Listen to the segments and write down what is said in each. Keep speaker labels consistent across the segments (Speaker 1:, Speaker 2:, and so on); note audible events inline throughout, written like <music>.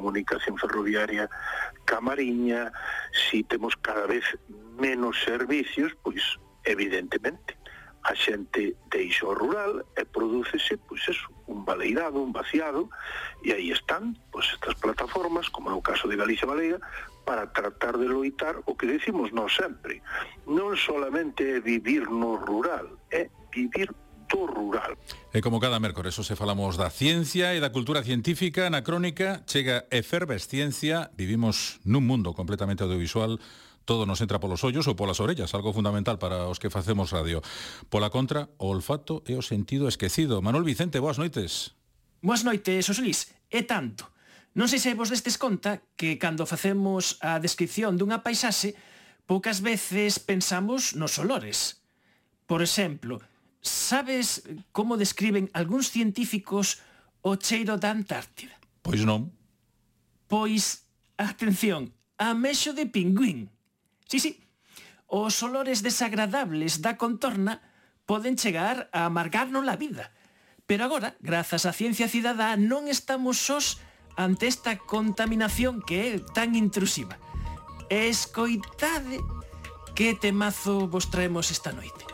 Speaker 1: comunicación ferroviaria camariña, si temos cada vez menos servicios, pois evidentemente a xente deixa o rural e prodúcese, pois eso, un baleirado, un vaciado, e aí están pois estas plataformas, como é o caso de Galicia Baleira, para tratar de loitar o que decimos nós sempre. Non solamente é vivir no rural, é vivir mundo rural.
Speaker 2: E como cada mércores, se falamos da ciencia e da cultura científica na crónica chega efervesciencia, vivimos nun mundo completamente audiovisual todo nos entra polos ollos ou polas orellas, algo fundamental para os que facemos radio. Pola contra, o olfato é o sentido esquecido. Manuel Vicente, boas noites.
Speaker 3: Boas noites, Osolís. É tanto. Non sei se vos destes conta que cando facemos a descripción dunha paisaxe, poucas veces pensamos nos olores. Por exemplo, sabes como describen algúns científicos o cheiro da Antártida?
Speaker 2: Pois non.
Speaker 3: Pois, atención, a mexo de pingüín. Sí, sí, os olores desagradables da contorna poden chegar a amargarnos a vida. Pero agora, grazas á ciencia cidadá, non estamos sós ante esta contaminación que é tan intrusiva. Escoitade que temazo vos traemos esta noite.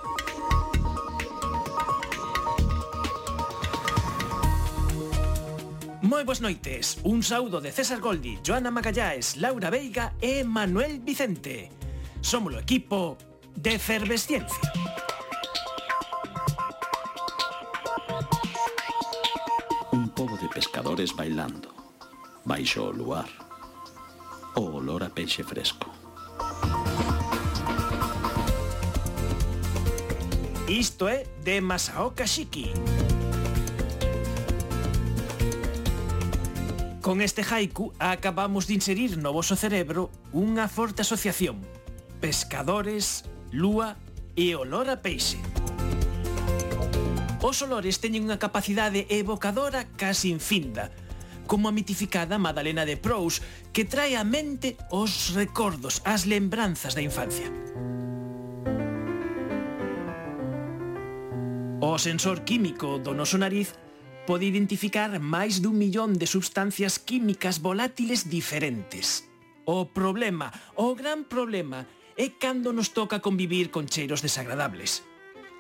Speaker 3: Moi boas noites, un saúdo de César Goldi, Joana Magalláes, Laura Veiga e Manuel Vicente. Somos o equipo de Efervesciencia.
Speaker 4: Un pobo de pescadores bailando, baixo o luar, o olor a peixe fresco.
Speaker 3: Isto é de Masaoka Shiki. Masaoka Shiki. Con este haiku acabamos de inserir no voso cerebro unha forte asociación. Pescadores, lúa e olor a peixe. Os olores teñen unha capacidade evocadora casi infinda, como a mitificada Madalena de Prous, que trae á mente os recordos, as lembranzas da infancia. O sensor químico do noso nariz pode identificar máis dun millón de substancias químicas volátiles diferentes. O problema, o gran problema, é cando nos toca convivir con cheiros desagradables.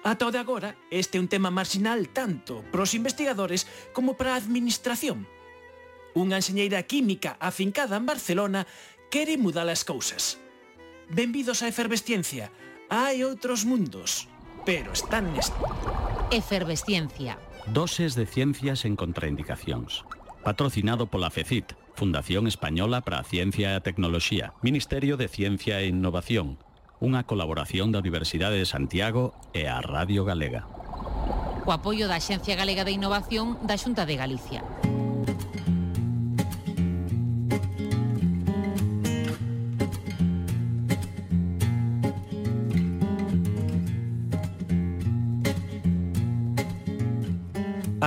Speaker 3: Ata o de agora, este é un tema marginal tanto para os investigadores como para a administración. Unha enxeñeira química afincada en Barcelona quere mudar as cousas. Benvidos á efervesciencia. Hai outros mundos, pero están neste.
Speaker 5: Efervesciencia,
Speaker 4: Doses de Ciencias en Contraindicacións. Patrocinado pola FECIT, Fundación Española para a Ciencia e a Tecnoloxía, Ministerio de Ciencia e Innovación, unha colaboración da Universidade de Santiago e a Radio Galega.
Speaker 5: O apoio da Xencia Galega de Innovación da Xunta de Galicia.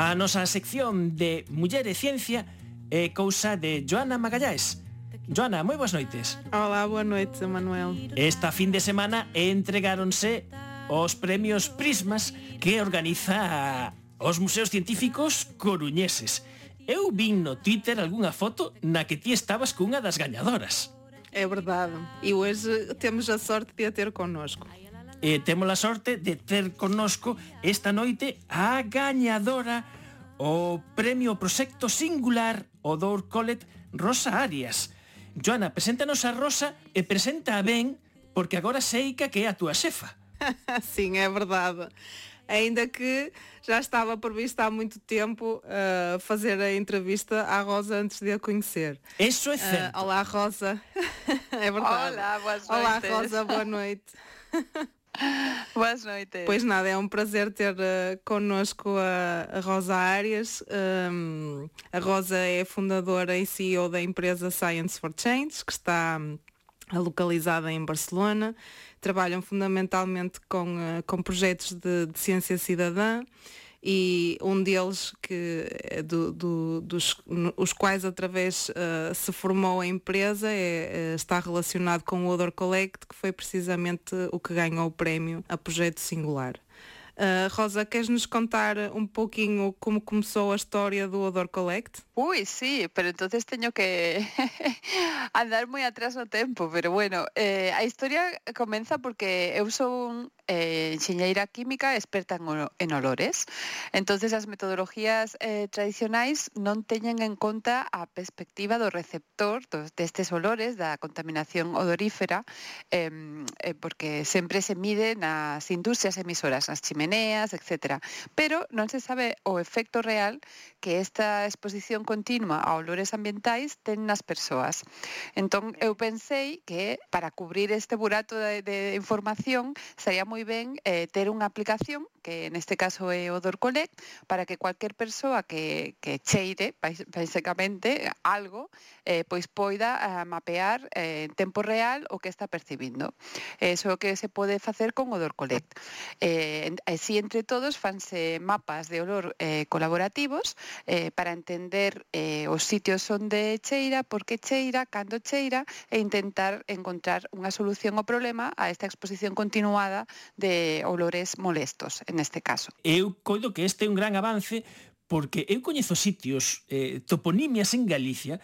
Speaker 3: A nosa sección de Muller e Ciencia é cousa de Joana Magallás. Joana, moi boas noites.
Speaker 6: Hola, boa noite, Manuel.
Speaker 3: Esta fin de semana entregáronse os premios Prismas que organiza os museos científicos coruñeses. Eu vin no Twitter algunha foto na que ti estabas cunha das gañadoras.
Speaker 6: É verdade. E hoje temos a sorte de a ter connosco.
Speaker 3: E temos a sorte de ter connosco esta noite a gañadora o premio Proxecto Singular o Dour Collet Rosa Arias. Joana, preséntanos a Rosa e presenta a ben porque agora sei que é a túa xefa. <laughs>
Speaker 6: Sim, é verdade. Ainda que já estava previsto há muito tempo uh, fazer a entrevista à Rosa antes de a conhecer.
Speaker 3: Isso é certo.
Speaker 6: Uh, olá, Rosa. <laughs> é verdade.
Speaker 7: Olá, boas noites.
Speaker 6: Olá, Rosa, boa <laughs> noite.
Speaker 7: Boas noites.
Speaker 6: Pois nada, é um prazer ter uh, connosco a, a Rosa Arias. Um, a Rosa é fundadora e CEO da empresa Science for Change, que está um, localizada em Barcelona. Trabalham fundamentalmente com, uh, com projetos de, de ciência cidadã e um deles que do, do, dos os quais através uh, se formou a empresa é, está relacionado com o Odor Collect, que foi precisamente o que ganhou o prémio a projeto singular. Uh, Rosa, queres nos contar un pouquinho como começou a história do Odor Collect?
Speaker 7: Uy, sí, pero entonces teño que <laughs> andar moi atrás no tempo, pero bueno, eh, a historia comeza porque eu son eh, enxeñeira química experta en, en olores. Entonces as metodologías eh, tradicionais non teñen en conta a perspectiva do receptor dos, destes olores, da contaminación odorífera, eh, eh, porque sempre se mide nas industrias emisoras, nas chimeneas, etc. Pero non se sabe o efecto real que esta exposición continua a olores ambientais ten nas persoas. Entón, eu pensei que para cubrir este burato de, de información sería moi moi ben eh, ter unha aplicación que neste caso é o Dorcolec, para que cualquier persoa que, que cheire, basicamente, algo, eh, pois poida eh, mapear eh, en tempo real o que está percibindo. Eso é o que se pode facer con o Dorcolec. Eh, así, entre todos, fanse mapas de olor eh, colaborativos eh, para entender eh, os sitios onde cheira, por que cheira, cando cheira, e intentar encontrar unha solución ao problema a esta exposición continuada de olores molestos neste caso.
Speaker 3: Eu coido que este é un gran avance porque eu coñezo sitios, eh, toponimias en Galicia,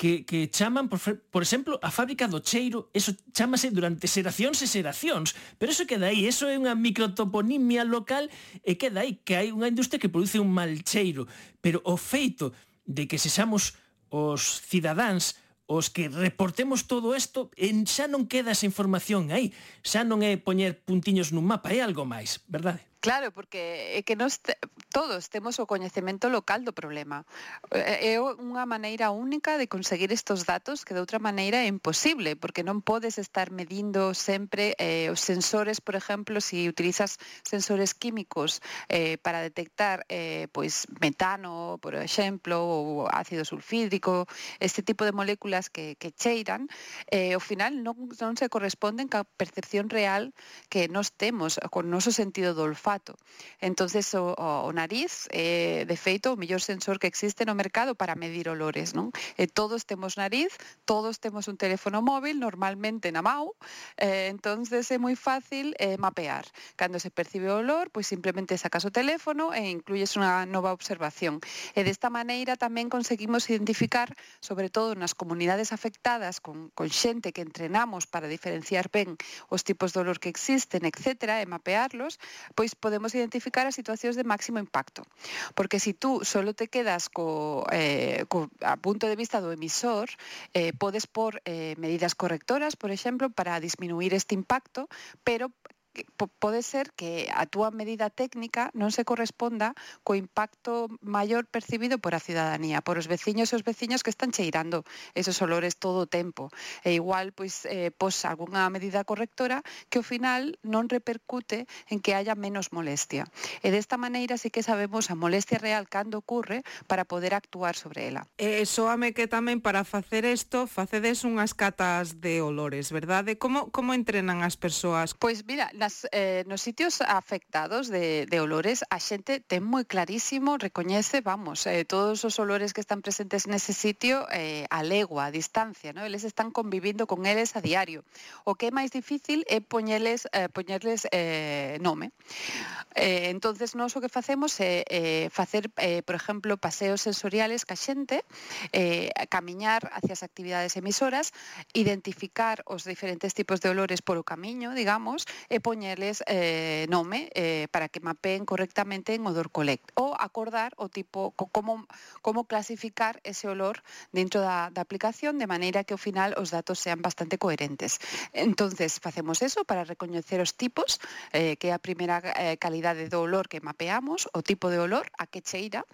Speaker 3: que, que chaman, por, por exemplo, a fábrica do cheiro, eso chamase durante xeracións e xeracións, pero eso queda aí, eso é unha microtoponimia local e queda aí, que hai unha industria que produce un mal cheiro, pero o feito de que sexamos os cidadáns os que reportemos todo isto, en eh, xa non queda esa información aí, xa non é poñer puntiños nun mapa, é algo máis, verdade?
Speaker 7: Claro, porque é que nos te, todos temos o coñecemento local do problema. É unha maneira única de conseguir estes datos que de outra maneira é imposible, porque non podes estar medindo sempre eh, os sensores, por exemplo, se si utilizas sensores químicos eh, para detectar eh, pois metano, por exemplo, ou ácido sulfídrico, este tipo de moléculas que, que cheiran, eh, ao final non, non se corresponden ca percepción real que nos temos con noso sentido do olfato olfato. Entonces o, o, o nariz é eh, de feito o mellor sensor que existe no mercado para medir olores, non? E todos temos nariz, todos temos un teléfono móvil normalmente na mau, eh, entonces é moi fácil eh, mapear. Cando se percibe o olor, pois simplemente sacas o teléfono e incluyes unha nova observación. E desta maneira tamén conseguimos identificar, sobre todo nas comunidades afectadas con, con xente que entrenamos para diferenciar ben os tipos de olor que existen, etc., e mapearlos, pois podemos identificar as situacións de máximo impacto. Porque se si tú solo te quedas co, eh, co, a punto de vista do emisor, eh, podes por eh, medidas correctoras, por exemplo, para disminuir este impacto, pero pode ser que a túa medida técnica non se corresponda co impacto maior percibido por a cidadanía, por os veciños e os veciños que están cheirando esos olores todo o tempo. E igual, pois, eh, pos algunha medida correctora que ao final non repercute en que haya menos molestia. E desta maneira sí que sabemos a molestia real cando ocurre para poder actuar sobre ela.
Speaker 6: E soame que tamén para facer isto facedes unhas catas de olores, verdade? Como, como entrenan as persoas?
Speaker 7: Pois mira, nas, eh, nos sitios afectados de, de olores, a xente ten moi clarísimo, recoñece, vamos, eh, todos os olores que están presentes nese sitio eh, a legua, a distancia, ¿no? eles están convivindo con eles a diario. O que é máis difícil é poñeles, eh, poñerles eh, nome. Eh, entonces nós o que facemos é eh, facer, eh, por exemplo, paseos sensoriales ca xente, eh, camiñar hacia as actividades emisoras, identificar os diferentes tipos de olores polo camiño, digamos, e poñeles eh, nome eh, para que mapeen correctamente en odor collect ou acordar o tipo co, como como clasificar ese olor dentro da, da aplicación de maneira que ao final os datos sean bastante coherentes. Entonces facemos eso para recoñecer os tipos, eh, que é a primeira eh, calidade do olor que mapeamos, o tipo de olor, a que cheira.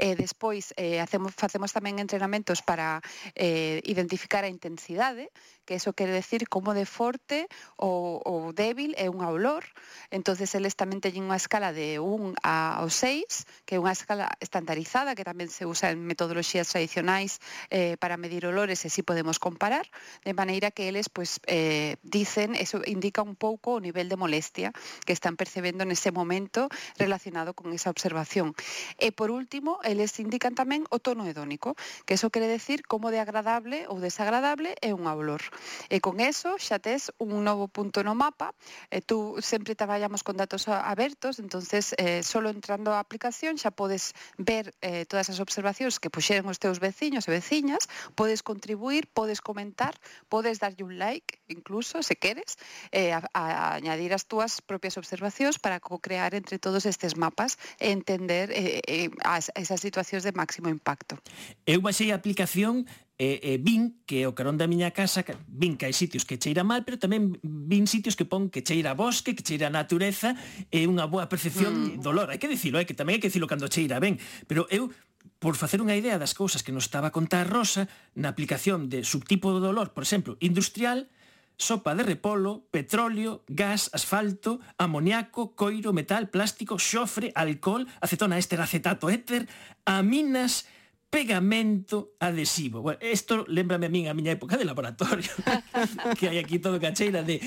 Speaker 7: Eh, despois eh, hacemos facemos tamén entrenamentos para eh, identificar a intensidade, que eso quere decir como de forte ou, ou débil é un olor. Entonces eles tamén teñen unha escala de 1 ao 6, que é unha escala estandarizada que tamén se usa en metodoloxías tradicionais eh, para medir olores e si podemos comparar, de maneira que eles pues, eh, dicen, eso indica un pouco o nivel de molestia que están percebendo nese momento relacionado con esa observación. E por último, eles indican tamén o tono hedónico, que eso quere decir como de agradable ou desagradable é un olor. E con eso xa tes un novo punto no mapa, e tú sempre traballamos con datos abertos, entonces eh, solo entrando á aplicación xa podes ver eh, todas as observacións que puxeron os teus veciños e veciñas, podes contribuir, podes comentar, podes darlle un like, incluso, se queres, eh, a, a añadir as túas propias observacións para co-crear entre todos estes mapas e entender eh, eh, as, esas situacións de máximo impacto.
Speaker 3: Eu baixei a aplicación e, e vin que o carón da miña casa vin que hai sitios que cheira mal, pero tamén vin sitios que pon que cheira bosque, que cheira natureza e unha boa percepción mm. olor. Hai que dicilo, hai que tamén hai que dicilo cando cheira ben, pero eu por facer unha idea das cousas que nos estaba a contar Rosa, na aplicación de subtipo do dolor, por exemplo, industrial, sopa de repolo, petróleo, gas, asfalto, amoniaco, coiro, metal, plástico, xofre, alcohol, acetona éster, acetato éter, aminas, pegamento adhesivo. Bueno, isto lembrame a min a miña época de laboratorio, <laughs> que hai aquí todo cacheira de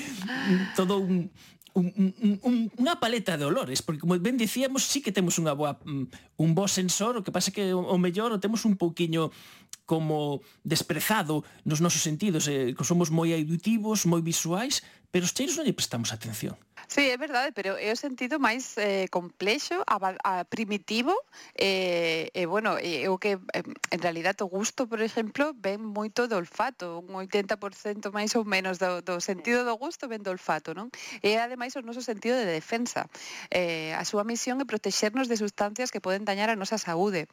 Speaker 3: todo un, un, un, un, unha paleta de olores, porque como ben dicíamos, sí que temos unha boa mm, un bo sensor, o que pasa que o mellor o temos un pouquiño como desprezado nos nosos sentidos, eh, que somos moi auditivos, moi visuais, pero os cheiros non lle prestamos atención.
Speaker 7: Sí, é verdade, pero é o sentido máis eh, complexo, a, a ah, primitivo, e, eh, eh, bueno, é o que, eh, en realidad, o gusto, por exemplo, ven moito do olfato, un 80% máis ou menos do, do sentido do gusto ven do olfato, non? E, ademais, o noso sentido de defensa. Eh, a súa misión é protexernos de sustancias que poden dañar a nosa saúde.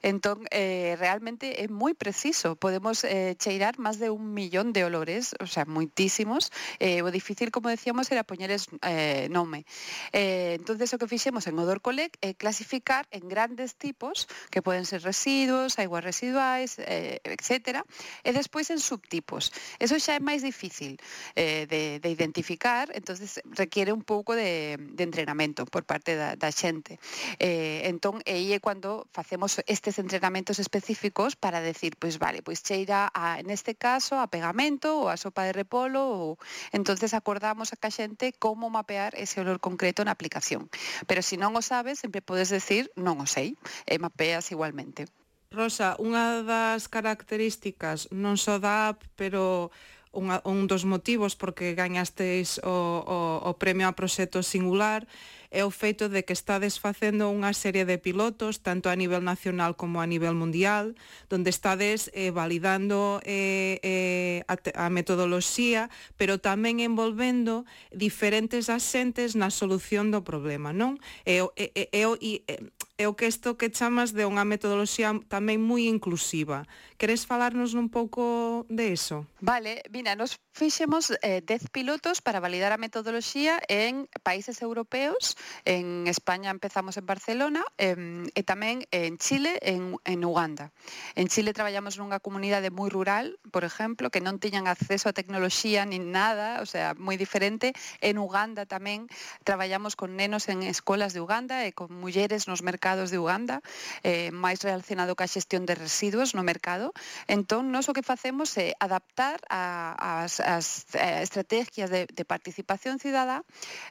Speaker 7: Entón, eh, realmente é moi preciso. Podemos eh, cheirar máis de un millón de olores, o sea, moitísimos. Eh, o difícil, como decíamos, era poñeres... Eh, eh, nome. Eh, entonces o que fixemos en Odor Collect é clasificar en grandes tipos, que poden ser residuos, aguas residuais, eh, etc. E despois en subtipos. Eso xa é máis difícil eh, de, de identificar, entonces requiere un pouco de, de entrenamento por parte da, da xente. Eh, entón, aí é cando facemos estes entrenamentos específicos para decir, pois vale, pois cheira a, en este caso a pegamento ou a sopa de repolo ou entonces acordamos a ca xente como mapear mapear ese olor concreto na aplicación. Pero se non o sabes, sempre podes decir non o sei, e mapeas igualmente.
Speaker 6: Rosa, unha das características non só da app, pero unha, un dos motivos porque gañasteis o, o, o premio a proxecto singular é o feito de que estades facendo unha serie de pilotos, tanto a nivel nacional como a nivel mundial, donde estades eh, validando eh, eh, a, a metodoloxía, pero tamén envolvendo diferentes asentes na solución do problema, non? E, e, e, e, e é o que isto que chamas de unha metodoloxía tamén moi inclusiva. Queres falarnos un pouco de eso?
Speaker 7: Vale, mira, nos fixemos eh, 10 pilotos para validar a metodoloxía en países europeos. En España empezamos en Barcelona eh, e tamén en Chile en, en Uganda. En Chile traballamos nunha comunidade moi rural, por exemplo, que non tiñan acceso a tecnoloxía nin nada, o sea, moi diferente. En Uganda tamén traballamos con nenos en escolas de Uganda e con mulleres nos mercados mercados de Uganda, eh, máis relacionado ca xestión de residuos no mercado. Entón, nós o que facemos é adaptar a, as, as eh, estrategias de, de participación cidadá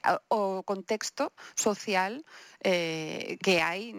Speaker 7: ao contexto social eh, que hai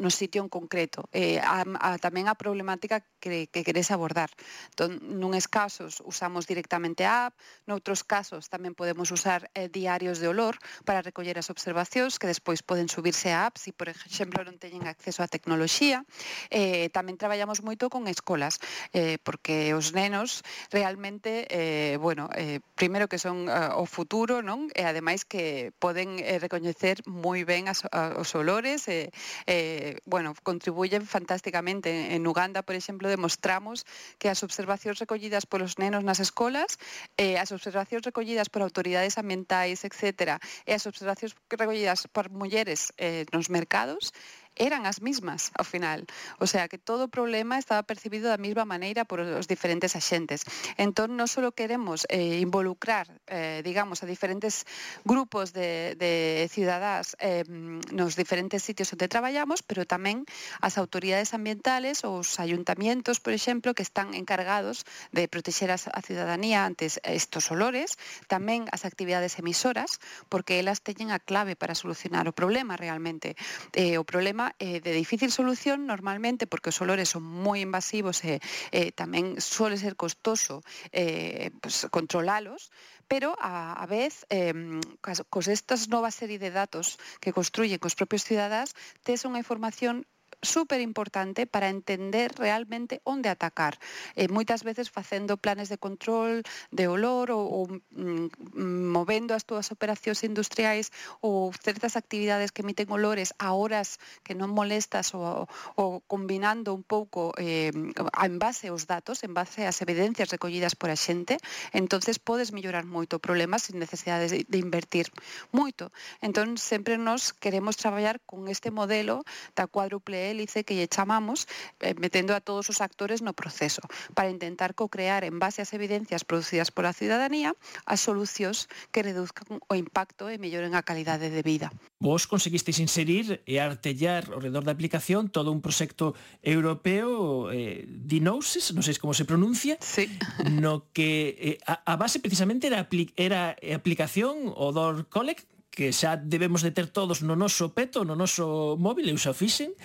Speaker 7: no sitio en concreto. Eh, a, a, tamén a problemática que, que queres abordar. Entón, nunes casos usamos directamente a app noutros casos tamén podemos usar eh, diarios de olor para recoller as observacións que despois poden subirse a app se por exemplo non teñen acceso á tecnoloxía. Eh, tamén traballamos moito con escolas eh, porque os nenos realmente eh, bueno, eh, primeiro que son eh, o futuro non? E ademais que poden eh, recoñecer moi ben as, as a, os olores, eh, eh, bueno, contribuyen fantásticamente. En Uganda, por exemplo, demostramos que as observacións recollidas polos nenos nas escolas, eh, as observacións recollidas por autoridades ambientais, etc., e as observacións recollidas por mulleres eh, nos mercados, eran as mismas ao final. O sea, que todo o problema estaba percibido da mesma maneira por os diferentes axentes. Entón, non só queremos eh, involucrar, eh, digamos, a diferentes grupos de, de cidadás eh, nos diferentes sitios onde traballamos, pero tamén as autoridades ambientales ou os ayuntamientos, por exemplo, que están encargados de protexer a, a cidadanía antes estos olores, tamén as actividades emisoras, porque elas teñen a clave para solucionar o problema realmente. Eh, o problema problema eh, de difícil solución normalmente porque os olores son moi invasivos e eh, eh tamén suele ser costoso eh, pues, controlalos, pero a, a vez eh, cos estas novas serie de datos que construyen cos propios cidadáns tes unha información súper importante para entender realmente onde atacar. Eh, moitas veces facendo planes de control de olor ou, ou mm, movendo as túas operacións industriais ou certas actividades que emiten olores a horas que non molestas ou, ou combinando un pouco eh, en base aos datos, en base ás evidencias recollidas por a xente, entonces podes mellorar moito o problema sin necesidade de, de invertir moito. Entón, sempre nos queremos traballar con este modelo da cuádruple hélice que lle chamamos, eh, metendo a todos os actores no proceso, para intentar co-crear en base ás evidencias producidas pola ciudadanía as solucións que reduzcan o impacto e melloren a calidade de vida.
Speaker 3: Vos conseguisteis inserir e artellar ao redor da aplicación todo un proxecto europeo eh, Dinosis, non sei como se pronuncia,
Speaker 7: sí.
Speaker 3: no que eh, a, a base precisamente era, apli era aplicación Odor Collect que xa debemos de ter todos no noso peto, no noso móvil, eu xa fixen,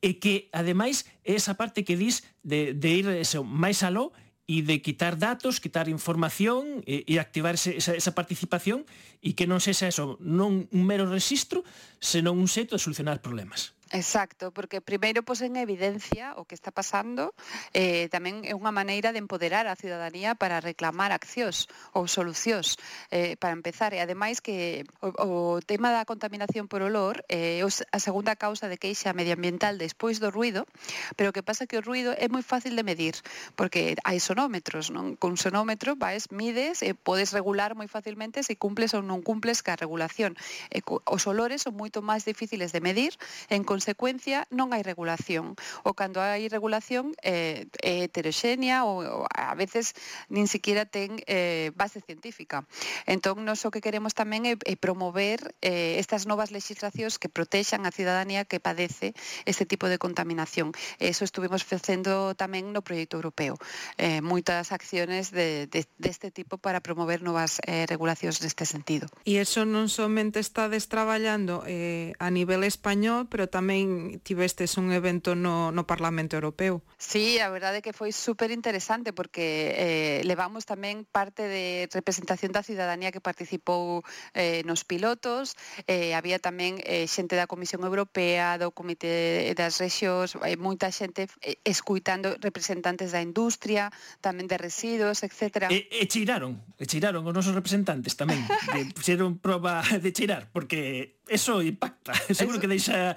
Speaker 3: e que ademais é esa parte que dis de, de ir eh, eso, máis aló e de quitar datos, quitar información e, e activar ese, esa, esa participación e que non sexa eso, non un mero registro, senón un xeito de solucionar problemas.
Speaker 7: Exacto, porque primeiro pos en evidencia o que está pasando, eh, tamén é unha maneira de empoderar a ciudadanía para reclamar accións ou solucións eh, para empezar. E ademais que o, o tema da contaminación por olor eh, é eh, a segunda causa de queixa medioambiental despois do ruido, pero o que pasa que o ruido é moi fácil de medir, porque hai sonómetros, non? Con sonómetro vais, mides, e podes regular moi facilmente se cumples ou non cumples ca regulación. E, os olores son moito máis difíciles de medir en consecuencia, non hai regulación. O cando hai regulación eh, é heteroxénea ou, ou a veces nin siquiera ten eh, base científica. Entón, nos o que queremos tamén é, é promover eh, estas novas legislacións que protexan a cidadanía que padece este tipo de contaminación. Eso estuvimos facendo tamén no proxecto europeo. Eh, moitas acciones de, de, deste de tipo para promover novas eh, regulacións neste sentido.
Speaker 6: E eso non somente estades traballando eh, a nivel español, pero tamén tamén tivestes un evento no, no Parlamento Europeo.
Speaker 7: Sí, a verdade é que foi super interesante porque eh, levamos tamén parte de representación da cidadanía que participou eh, nos pilotos, eh, había tamén eh, xente da Comisión Europea, do Comité das Rexións, eh, moita xente eh, escuitando representantes da industria, tamén de residuos, etc.
Speaker 3: E, e cheiraron, e cheiraron os nosos representantes tamén, de, <laughs> puxeron proba de cheirar, porque eso impacta, <laughs> seguro eso... que deixa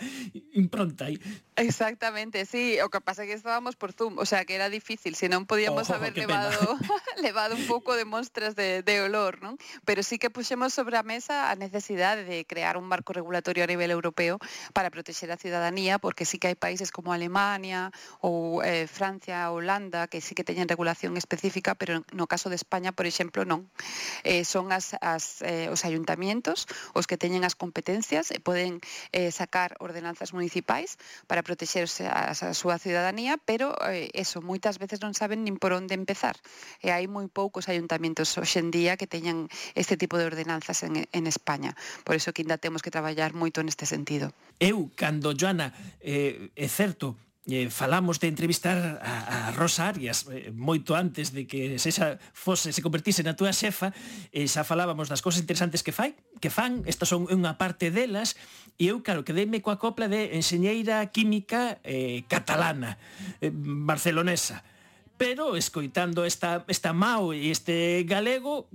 Speaker 3: improntei
Speaker 7: Exactamente, sí, o que pasa que estábamos por Zoom, o sea que era difícil, si non podíamos Ojo, haber levado, <laughs> <laughs> levado un pouco de mostras de, de olor, non? Pero sí que puxemos sobre a mesa a necesidade de crear un marco regulatorio a nivel europeo para protexer a ciudadanía, porque sí que hai países como Alemania ou eh, Francia, Holanda, que sí que teñen regulación específica, pero no caso de España, por exemplo, non. Eh, son as, as, eh, os ayuntamientos os que teñen as competencias e poden eh, sacar ordenanzas municipais para protexerse a, a súa ciudadanía, pero eh, eso, moitas veces non saben nin por onde empezar. E hai moi poucos ayuntamientos hoxendía que teñan este tipo de ordenanzas en, en España. Por iso que ainda temos que traballar moito neste sentido.
Speaker 3: Eu, cando, Joana, eh, é certo, eh, falamos de entrevistar a, a Rosa Arias eh, moito antes de que esa fose se convertise na túa xefa, eh, xa falábamos das cousas interesantes que fai, que fan, estas son unha parte delas, e eu, claro, quedeime coa copla de enxeñeira química eh, catalana, eh, barcelonesa pero escoitando esta, esta mau e este galego,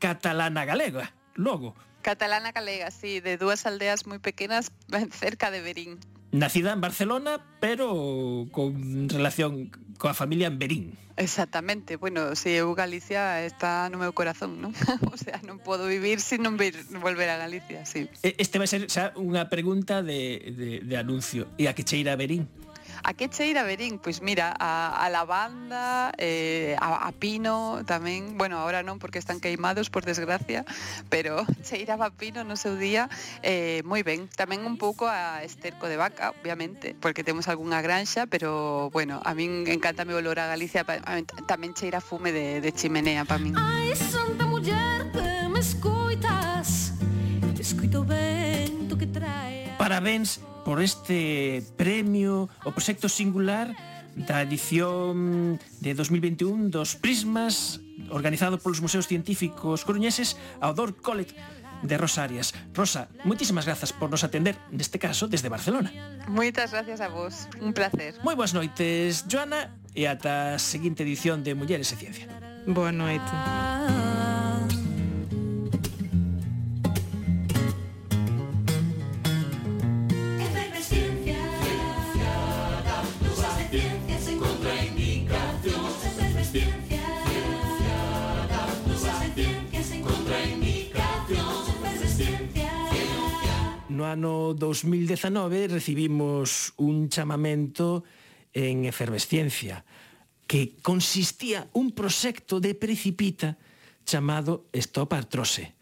Speaker 3: catalana galega, logo.
Speaker 7: Catalana galega, sí, de dúas aldeas moi pequenas <laughs> cerca de Berín
Speaker 3: nacida en Barcelona, pero con relación coa familia en Berín.
Speaker 7: Exactamente, bueno, se si eu Galicia está no meu corazón, non? <laughs> o sea, non podo vivir sin non vir, volver a Galicia, sí.
Speaker 3: Este vai ser xa unha pregunta de, de, de anuncio. E a que cheira a Berín?
Speaker 7: A que cheira Berín? Pois mira, a, a lavanda, eh, a, a pino tamén, bueno, ahora non porque están queimados, por desgracia, pero <laughs> cheiraba pino no seu día eh, moi ben. Tamén un pouco a esterco de vaca, obviamente, porque temos algunha granxa, pero bueno, a min encanta me olor a Galicia, tamén cheira fume de, de chimenea para min. Ai, santa muller, que me escoitas,
Speaker 3: te escoito o vento que trae parabéns por este premio o proxecto singular da edición de 2021 dos Prismas organizado polos Museos Científicos Coruñeses ao Dor College de Rosarias. Rosa, moitísimas grazas por nos atender, neste caso desde Barcelona.
Speaker 7: Moitas gracias a vos, un placer.
Speaker 3: Moi boas noites, Joana, e ata a seguinte edición de Mulleres e Ciencia.
Speaker 6: Boa noite.
Speaker 3: no ano 2019 recibimos un chamamento en efervesciencia que consistía un proxecto de precipita chamado Stop Artrose.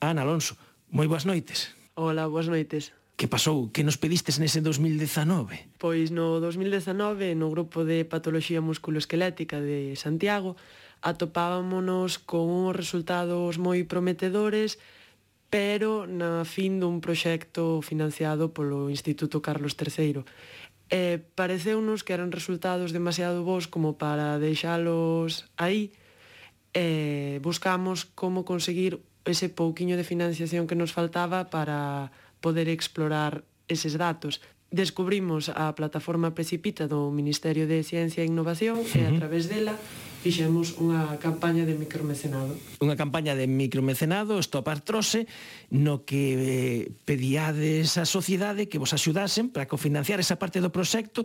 Speaker 3: Ana Alonso, moi boas noites.
Speaker 8: Ola, boas noites.
Speaker 3: Que pasou? Que nos pedistes nese 2019?
Speaker 8: Pois no 2019, no grupo de patoloxía musculoesquelética de Santiago, atopábamonos con uns resultados moi prometedores pero na fin dun proxecto financiado polo Instituto Carlos III. E pareceunos que eran resultados demasiado bons como para deixalos aí, e buscamos como conseguir ese pouquiño de financiación que nos faltaba para poder explorar eses datos. Descubrimos a plataforma Precipita do Ministerio de Ciencia e Innovación uh -huh. e a través dela fixemos unha campaña de micromecenado.
Speaker 3: Unha campaña de micromecenado, Stop Artrose, no que eh, pediades a sociedade que vos axudasen para cofinanciar esa parte do proxecto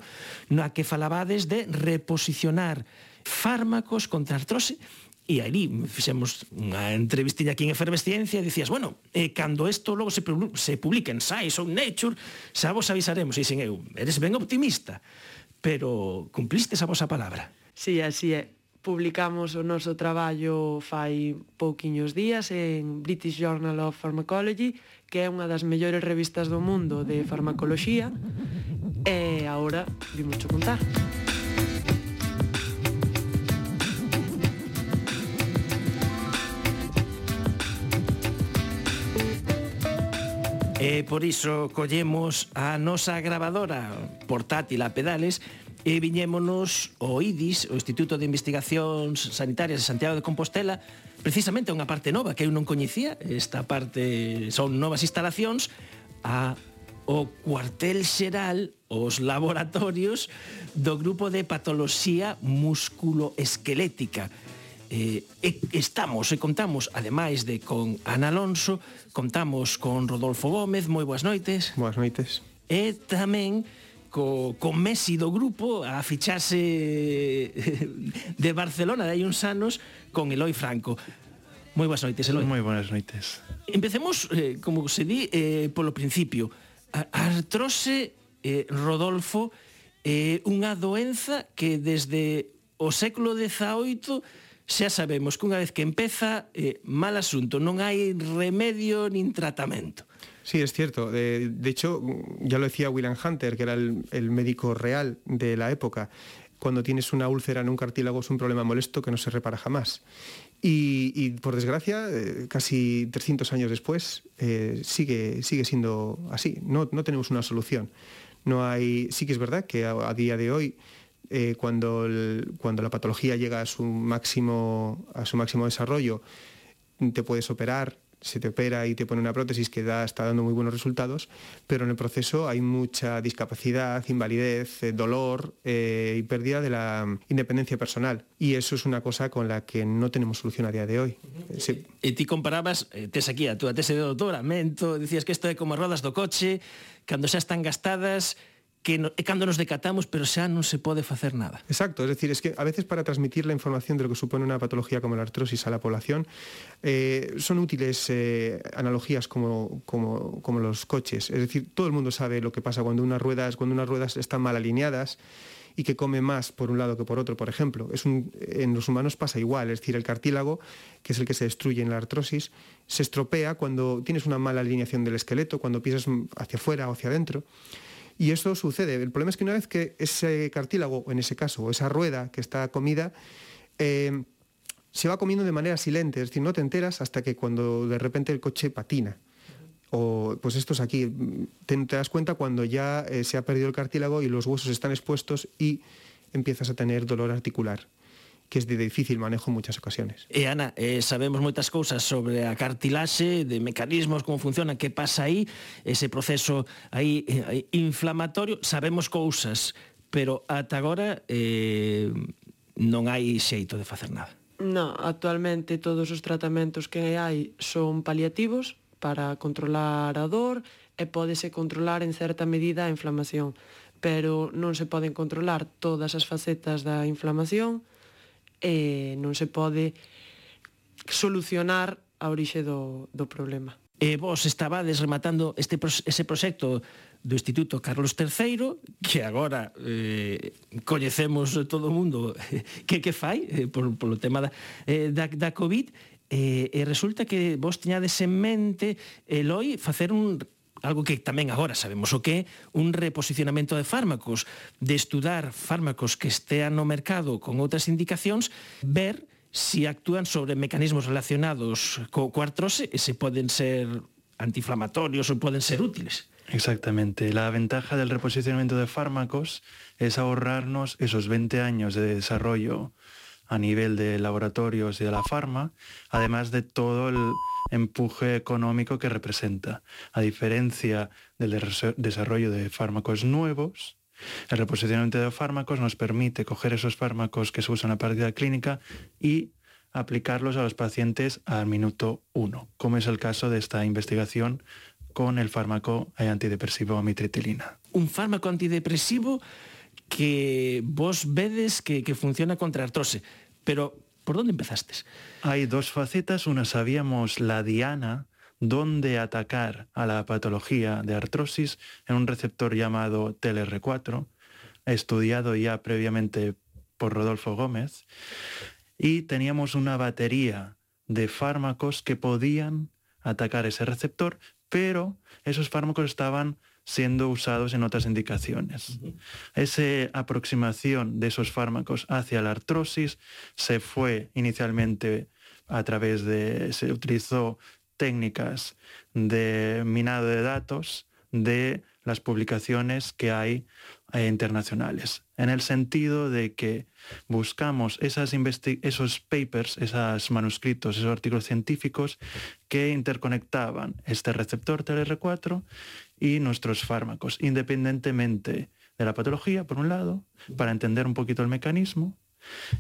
Speaker 3: na que falabades de reposicionar fármacos contra artrose E aí fixemos unha entrevistiña aquí en Efervesciencia e dicías, bueno, eh, cando isto logo se, se publica en Science ou Nature, xa vos avisaremos. E dixen, eu, eres ben optimista, pero cumpliste a vosa palabra.
Speaker 8: Sí, así é publicamos o noso traballo fai pouquiños días en British Journal of Pharmacology, que é unha das mellores revistas do mundo de farmacoloxía, e agora vimos contar.
Speaker 3: E por iso collemos a nosa gravadora portátil a pedales E viñémonos o IDIS, o Instituto de Investigacións Sanitarias de Santiago de Compostela, precisamente unha parte nova que eu non coñecía, esta parte son novas instalacións, a o cuartel xeral, os laboratorios do grupo de patoloxía musculoesquelética. Eh, e estamos e contamos, ademais de con Ana Alonso, contamos con Rodolfo Gómez, moi boas noites.
Speaker 9: Boas noites.
Speaker 3: E tamén co, co Messi do grupo a ficharse eh, de Barcelona de hai uns anos con Eloi Franco. Moi boas noites, Eloi.
Speaker 9: Moi boas noites.
Speaker 3: Empecemos, eh, como se di, eh, polo principio. A artrose, eh, Rodolfo, é eh, unha doenza que desde o século XVIII xa sabemos que unha vez que empeza, eh, mal asunto, non hai remedio nin tratamento.
Speaker 9: Sí, es cierto. De, hecho, ya lo decía William Hunter, que era el, médico real de la época. Cuando tienes una úlcera en un cartílago es un problema molesto que no se repara jamás. Y, por desgracia, eh, casi 300 años después, eh, sigue, sigue siendo así. No, no tenemos una solución. No hay, sí que es verdad que a, día de hoy eh, cuando, cuando la patología llega a su máximo, a su máximo desarrollo, te puedes operar, se te opera y te pone una prótesis que da, está dando muy buenos resultados, pero en el proceso hay mucha discapacidad, invalidez, eh, dolor eh, y pérdida de la independencia personal. Y eso es una cosa con la que no tenemos solución a día de hoy.
Speaker 3: Sí. E ti comparabas, eh, tes aquí a túa tese de doutoramento, dicías que isto é como rodas do coche, cando xa están gastadas, que no, cando nos decatamos, pero xa non se pode facer nada.
Speaker 9: Exacto, es decir, es que a veces para transmitir la información de lo que supone una patología como la artrosis a la población, eh, son útiles eh, analogías como, como, los coches. Es decir, todo el mundo sabe lo que pasa cuando unas ruedas, cuando unas ruedas están mal alineadas, y que come más por un lado que por otro, por ejemplo. Es un, en los humanos pasa igual, es decir, el cartílago, que es el que se destruye en la artrosis, se estropea cuando tienes una mala alineación del esqueleto, cuando pisas hacia afuera o hacia adentro. Y eso sucede. El problema es que una vez que ese cartílago, en ese caso, esa rueda que está comida, eh, se va comiendo de manera silente, es decir, no te enteras hasta que cuando de repente el coche patina. O pues esto es aquí, te, te das cuenta cuando ya eh, se ha perdido el cartílago y los huesos están expuestos y empiezas a tener dolor articular que es de difícil manejo en muchas ocasiones.
Speaker 3: E Ana, eh, sabemos moitas cousas sobre a cartilaxe, de mecanismos, como funciona, que pasa aí, ese proceso aí eh, inflamatorio, sabemos cousas, pero ata agora eh, non hai xeito de facer nada.
Speaker 8: No, actualmente todos os tratamentos que hai son paliativos para controlar a dor e pódese controlar en certa medida a inflamación, pero non se poden controlar todas as facetas da inflamación, eh, non se pode solucionar a orixe do, do problema.
Speaker 3: E vos estabades rematando este ese proxecto do Instituto Carlos III, que agora eh, coñecemos todo o mundo <laughs> que que fai eh, por, polo tema da, eh, da, da COVID, eh, e resulta que vos tiñades en mente, Eloi, facer un algo que tamén agora sabemos o que un reposicionamento de fármacos, de estudar fármacos que estean no mercado con outras indicacións, ver si actúan sobre mecanismos relacionados co, co artrose e se ser antiinflamatorios ou poden ser útiles.
Speaker 10: Exactamente. La ventaja del reposicionamiento de fármacos es ahorrarnos esos 20 años de desarrollo a nivel de laboratorios y de la farma, además de todo el empuje económico que representa. A diferencia del desarrollo de fármacos nuevos, el reposicionamiento de fármacos nos permite coger esos fármacos que se usan en la práctica clínica y aplicarlos a los pacientes al minuto uno, como es el caso de esta investigación con el fármaco antidepresivo amitriptilina.
Speaker 3: Un fármaco antidepresivo que vos vedes que, que funciona contra artrose, pero ¿Por dónde empezaste?
Speaker 10: Hay dos facetas. Una sabíamos la diana, dónde atacar a la patología de artrosis en un receptor llamado TLR4, estudiado ya previamente por Rodolfo Gómez. Y teníamos una batería de fármacos que podían atacar ese receptor, pero esos fármacos estaban siendo usados en otras indicaciones. Esa aproximación de esos fármacos hacia la artrosis se fue inicialmente a través de, se utilizó técnicas de minado de datos de las publicaciones que hay eh, internacionales, en el sentido de que buscamos esas esos papers, esos manuscritos, esos artículos científicos que interconectaban este receptor TLR4 y nuestros fármacos, independientemente de la patología, por un lado, para entender un poquito el mecanismo,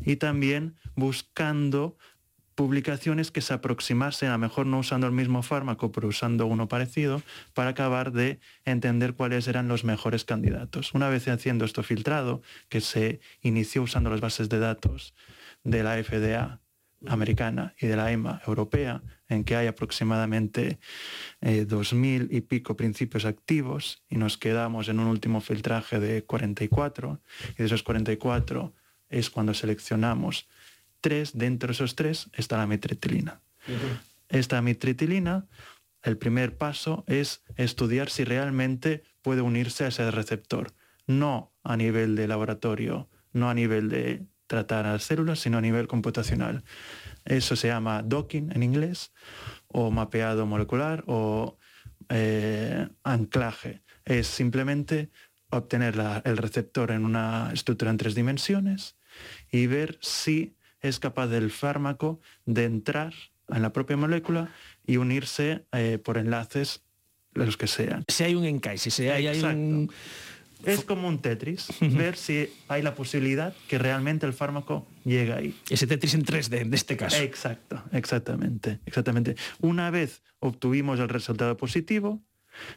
Speaker 10: y también buscando publicaciones que se aproximasen, a lo mejor no usando el mismo fármaco, pero usando uno parecido, para acabar de entender cuáles eran los mejores candidatos. Una vez haciendo esto filtrado, que se inició usando las bases de datos de la FDA americana y de la EMA europea, en que hay aproximadamente eh, 2.000 y pico principios activos y nos quedamos en un último filtraje de 44 y de esos 44 es cuando seleccionamos tres, dentro de esos tres está la mitritilina. Uh -huh. Esta mitritilina, el primer paso es estudiar si realmente puede unirse a ese receptor, no a nivel de laboratorio, no a nivel de tratar a las células, sino a nivel computacional. Eso se llama docking en inglés, o mapeado molecular, o eh, anclaje. Es simplemente obtener la, el receptor en una estructura en tres dimensiones y ver si es capaz del fármaco de entrar en la propia molécula y unirse eh, por enlaces los que sean.
Speaker 3: Si hay un encaixe, si hay, hay un
Speaker 10: es como un Tetris, <laughs> ver si hay la posibilidad que realmente el fármaco llegue ahí.
Speaker 3: Ese Tetris en 3D, en este caso.
Speaker 10: Exacto, exactamente, exactamente. Una vez obtuvimos el resultado positivo,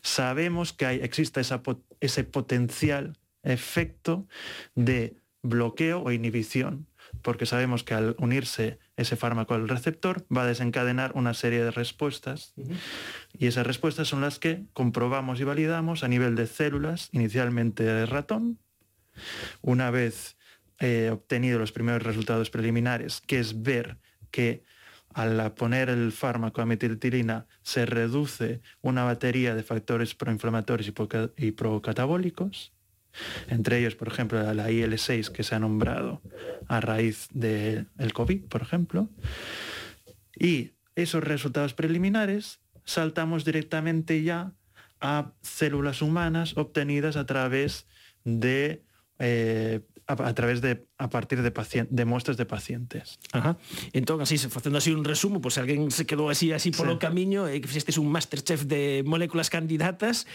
Speaker 10: sabemos que hay, existe esa, ese potencial efecto de bloqueo o inhibición porque sabemos que al unirse ese fármaco al receptor va a desencadenar una serie de respuestas uh -huh. y esas respuestas son las que comprobamos y validamos a nivel de células, inicialmente de ratón. Una vez eh, obtenido los primeros resultados preliminares, que es ver que al poner el fármaco a metiltirina se reduce una batería de factores proinflamatorios y procatabólicos, entre ellos, por ejemplo, la IL-6 que se ha nombrado a raíz del COVID, por ejemplo. Y esos resultados preliminares saltamos directamente ya a células humanas obtenidas a través de eh, a, a través de a partir de paciente, de muestras de pacientes.
Speaker 3: Ajá. Entón, así, facendo así un resumo, pois pues, alguén se quedou así así polo sí. camiño e eh, que fixestes un Masterchef de moléculas candidatas,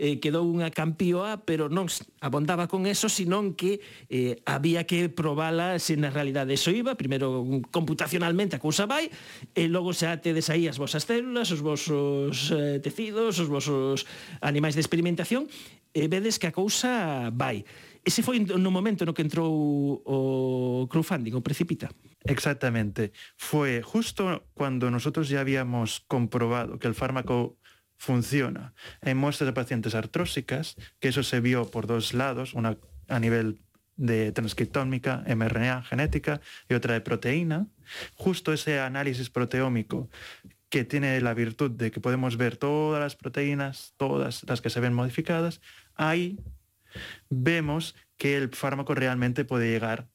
Speaker 3: eh, quedou unha campioa, pero non abondaba con eso, senón que eh, había que probala se na realidade eso iba, primeiro computacionalmente a cousa vai, e logo xa tedes aí as vosas células, os vosos eh, tecidos, os vosos animais de experimentación, e vedes que a cousa vai. Ese foi no momento no que entrou o crowdfunding, o Precipita.
Speaker 10: Exactamente. Fue justo cuando nosotros ya habíamos comprobado que el fármaco funciona en muestras de pacientes artrósicas, que eso se vio por dos lados, una a nivel de transcriptómica, mRNA genética y otra de proteína. Justo ese análisis proteómico que tiene la virtud de que podemos ver todas las proteínas, todas las que se ven modificadas, ahí vemos que el fármaco realmente puede llegar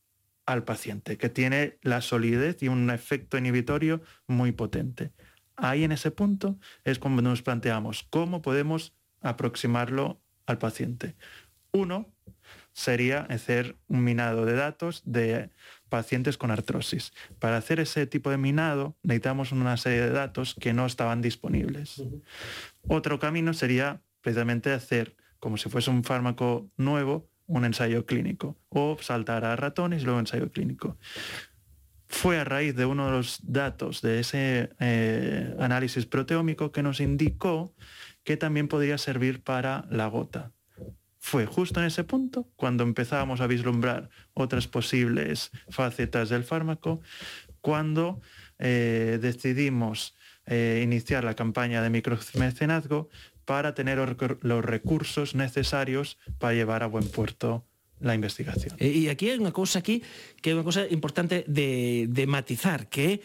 Speaker 10: al paciente, que tiene la solidez y un efecto inhibitorio muy potente. Ahí en ese punto es cuando nos planteamos cómo podemos aproximarlo al paciente. Uno sería hacer un minado de datos de pacientes con artrosis. Para hacer ese tipo de minado necesitamos una serie de datos que no estaban disponibles. Otro camino sería precisamente hacer como si fuese un fármaco nuevo, un ensayo clínico, o saltar a ratones y luego ensayo clínico. Fue a raíz de uno de los datos de ese eh, análisis proteómico que nos indicó que también podría servir para la gota. Fue justo en ese punto cuando empezábamos a vislumbrar otras posibles facetas del fármaco, cuando eh, decidimos eh, iniciar la campaña de micromecenazgo para tener los recursos necesarios para llevar a buen puerto la investigación.
Speaker 3: Eh, e, e aquí hai unha cousa aquí que é unha cousa importante de, de matizar, que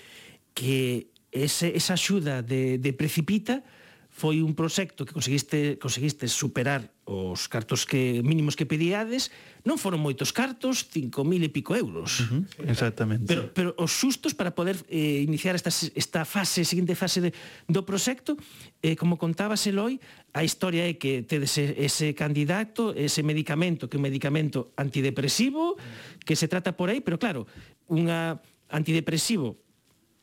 Speaker 3: que ese, esa axuda de, de precipita foi un proxecto que conseguiste, conseguiste superar os cartos que mínimos que pedíades non foron moitos cartos, 5.000 e pico euros.
Speaker 10: Uh -huh, exactamente.
Speaker 3: Pero, pero os sustos para poder eh, iniciar esta, esta fase, seguinte fase de, do proxecto, eh, como contabas, Eloi, a historia é que tedes ese candidato, ese medicamento, que é un medicamento antidepresivo, que se trata por aí, pero claro, unha antidepresivo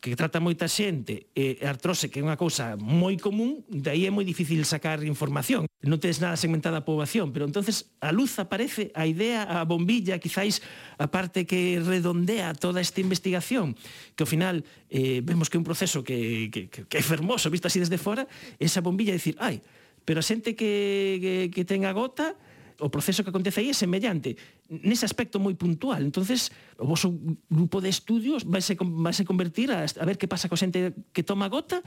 Speaker 3: que trata moita xente e artrose, que é unha cousa moi común, de aí é moi difícil sacar información. Non tens nada segmentada a poboación, pero entonces a luz aparece, a idea, a bombilla, quizáis a parte que redondea toda esta investigación, que ao final eh, vemos que é un proceso que, que, que, que é fermoso, visto así desde fora, esa bombilla de decir, ai, pero a xente que, que, que ten a gota, o proceso que acontece aí é semellante nese aspecto moi puntual. Entonces, o vosso grupo de estudios vai se, vai se convertir a, a ver que pasa co xente que toma gota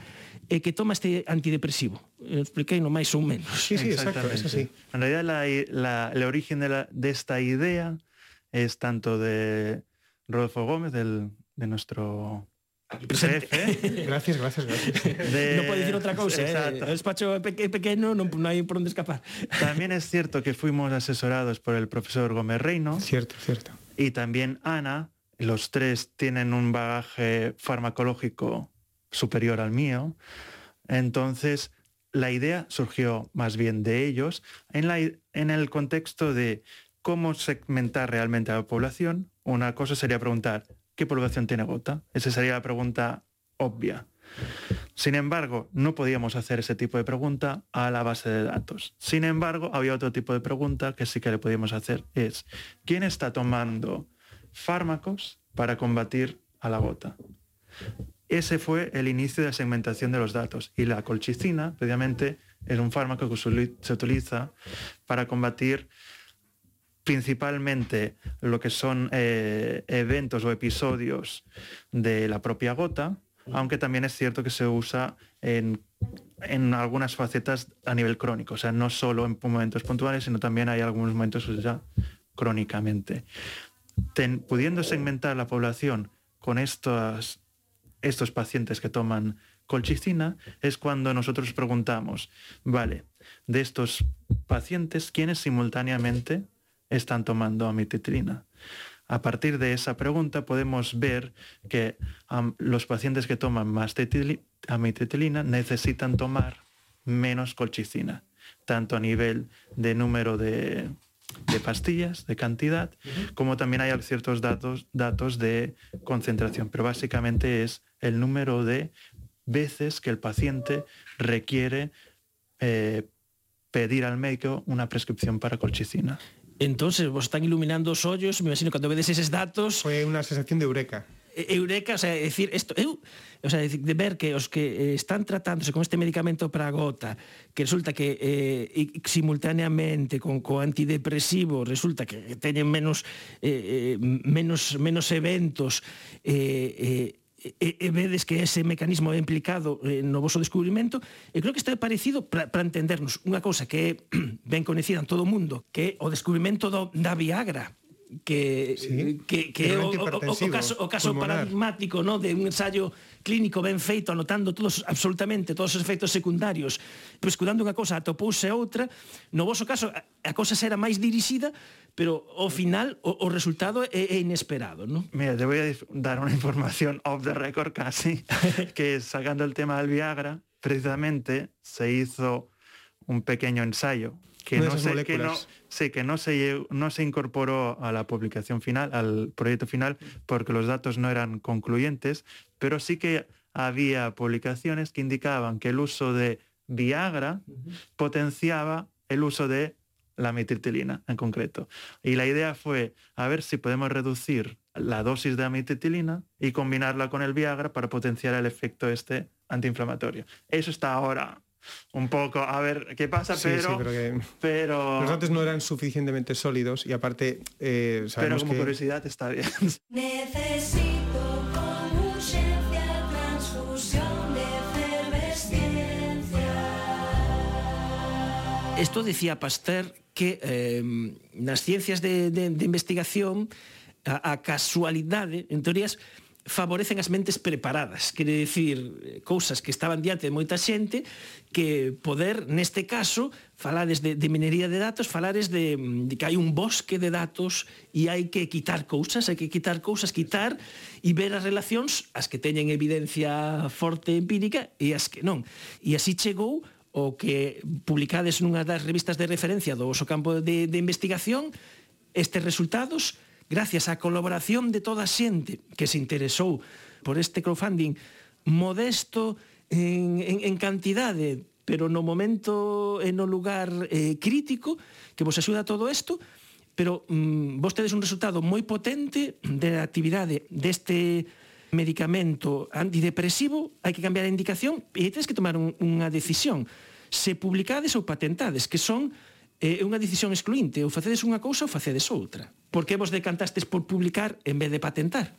Speaker 3: e que toma este antidepresivo. Expliquei no máis ou menos.
Speaker 9: Sí, sí, exacto, eso.
Speaker 10: En realidad, la, la, el origen de, la, de esta idea es tanto de Rodolfo Gómez, del, de nuestro
Speaker 9: Presente. Gracias, gracias, gracias.
Speaker 3: De... No puedo decir otra cosa, ¿eh? el despacho pe pequeño no, no, hay por dónde escapar.
Speaker 10: También es cierto que fuimos asesorados por el profesor Gómez Reino.
Speaker 9: Cierto, cierto.
Speaker 10: Y también Ana, los tres tienen un bagaje farmacológico superior al mío. Entonces, la idea surgió más bien de ellos en, la, en el contexto de cómo segmentar realmente a la población. Una cosa sería preguntar, ¿qué población tiene gota? Esa sería la pregunta obvia. Sin embargo, no podíamos hacer ese tipo de pregunta a la base de datos. Sin embargo, había otro tipo de pregunta que sí que le podíamos hacer, es ¿quién está tomando fármacos para combatir a la gota? Ese fue el inicio de la segmentación de los datos y la colchicina, previamente, es un fármaco que se utiliza para combatir principalmente lo que son eh, eventos o episodios de la propia gota, aunque también es cierto que se usa en, en, algunas facetas a nivel crónico, o sea, no solo en momentos puntuales, sino también hay algunos momentos ya crónicamente. Ten, pudiendo segmentar la población con estos, estos pacientes que toman colchicina, es cuando nosotros preguntamos, vale, de estos pacientes, ¿quiénes simultáneamente están tomando amitriptilina. A partir de esa pregunta podemos ver que um, los pacientes que toman más amitriptilina necesitan tomar menos colchicina, tanto a nivel de número de, de pastillas, de cantidad, uh -huh. como también hay ciertos datos, datos de concentración, pero básicamente es el número de veces que el paciente requiere eh, pedir al médico una prescripción para colchicina.
Speaker 3: Entonces, vos están iluminando os ollos, me imagino, cando vedes eses datos...
Speaker 9: Foi unha sensación de eureka.
Speaker 3: Eureka, o sea, decir, esto, eu, o sea, de ver que os que eh, están tratándose con este medicamento para a gota, que resulta que eh, simultaneamente con co antidepresivo resulta que teñen menos eh, eh, menos menos eventos eh, eh, e, e vedes que ese mecanismo é implicado eh, no vosso descubrimento, e creo que isto é parecido para entendernos unha cousa que é <clears throat> ben conhecida en todo o mundo, que é o descubrimento do, da Viagra, que sí, eh, que que o, o, o caso o caso pulmonar. paradigmático, no, de un ensayo clínico ben feito anotando todos absolutamente todos os efectos secundarios, pescudando unha cousa atopouse outra, no voso caso a, a cosa era máis dirixida pero ao final o, o resultado é inesperado, ¿no?
Speaker 10: Mira, te voy a dar una información off the record casi, <laughs> que sacando el tema del Viagra, precisamente se hizo un pequeño ensayo que no, se, que no, sí, que no se, no se incorporó a la publicación final, al proyecto final, porque los datos no eran concluyentes, pero sí que había publicaciones que indicaban que el uso de Viagra uh -huh. potenciaba el uso de la mitriptilina en concreto. Y la idea fue a ver si podemos reducir la dosis de amitriptilina y combinarla con el Viagra para potenciar el efecto este antiinflamatorio. Eso está ahora un poco a ver qué pasa, sí, pero, sí, pero, que pero,
Speaker 9: los datos no eran suficientemente sólidos y aparte eh,
Speaker 10: pero como
Speaker 9: que...
Speaker 10: curiosidad está bien. <laughs>
Speaker 11: Necesito
Speaker 3: Isto dicía Pasteur que eh, nas ciencias de, de, de investigación a, a casualidade, en teorías, favorecen as mentes preparadas, quere dicir eh, cousas que estaban diante de moita xente que poder, neste caso, falades de, de minería de datos, falares de, de que hai un bosque de datos e hai que quitar cousas, hai que quitar cousas, quitar e ver as relacións, as que teñen evidencia forte empírica e as que non. E así chegou o que publicades nunha das revistas de referencia do vosso campo de, de investigación estes resultados gracias á colaboración de toda a xente que se interesou por este crowdfunding modesto en, en, en cantidade, pero no momento e no lugar eh, crítico que vos axuda todo isto, pero mm, vos tedes un resultado moi potente de actividade deste de medicamento antidepresivo, hai que cambiar a indicación e tens que tomar un, unha decisión. Se publicades ou patentades, que son é unha decisión excluinte, ou facedes unha cousa ou facedes outra. Por que vos decantastes por publicar en vez de patentar?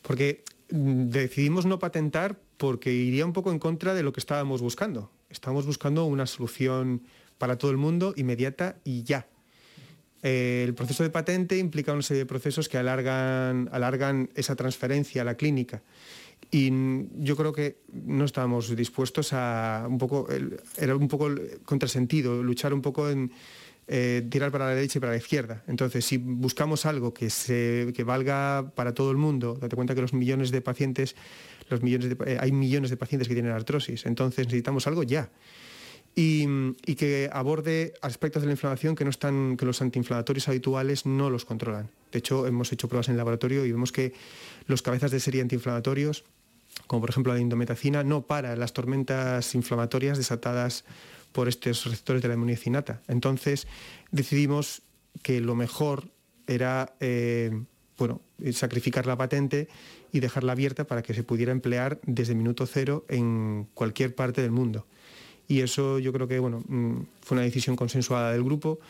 Speaker 9: Porque mm, decidimos no patentar porque iría un poco en contra de lo que estábamos buscando. Estábamos buscando una solución para todo el mundo, inmediata y ya. Eh, el proceso de patente implica una serie de procesos que alargan, esa transferencia a la clínica. Y yo creo que no estábamos dispuestos a un poco, era un poco contrasentido, luchar un poco en eh, tirar para la derecha y para la izquierda. Entonces, si buscamos algo que, se, que valga para todo el mundo, date cuenta que los millones de pacientes, los millones de, eh, hay millones de pacientes que tienen artrosis, entonces necesitamos algo ya. Y, que aborde aspectos de la inflamación que no están que los antiinflamatorios habituales no los controlan. De hecho, hemos hecho pruebas en el laboratorio y vemos que los cabezas de serie antiinflamatorios, como por ejemplo la indometacina, no para las tormentas inflamatorias desatadas por estos receptores de la inmunidad innata. Entonces decidimos que lo mejor era eh, bueno, sacrificar la patente y dejarla abierta para que se pudiera emplear desde minuto cero en cualquier parte del mundo. Y eso yo creo que bueno, mm, fue una decisión consensuada del grupo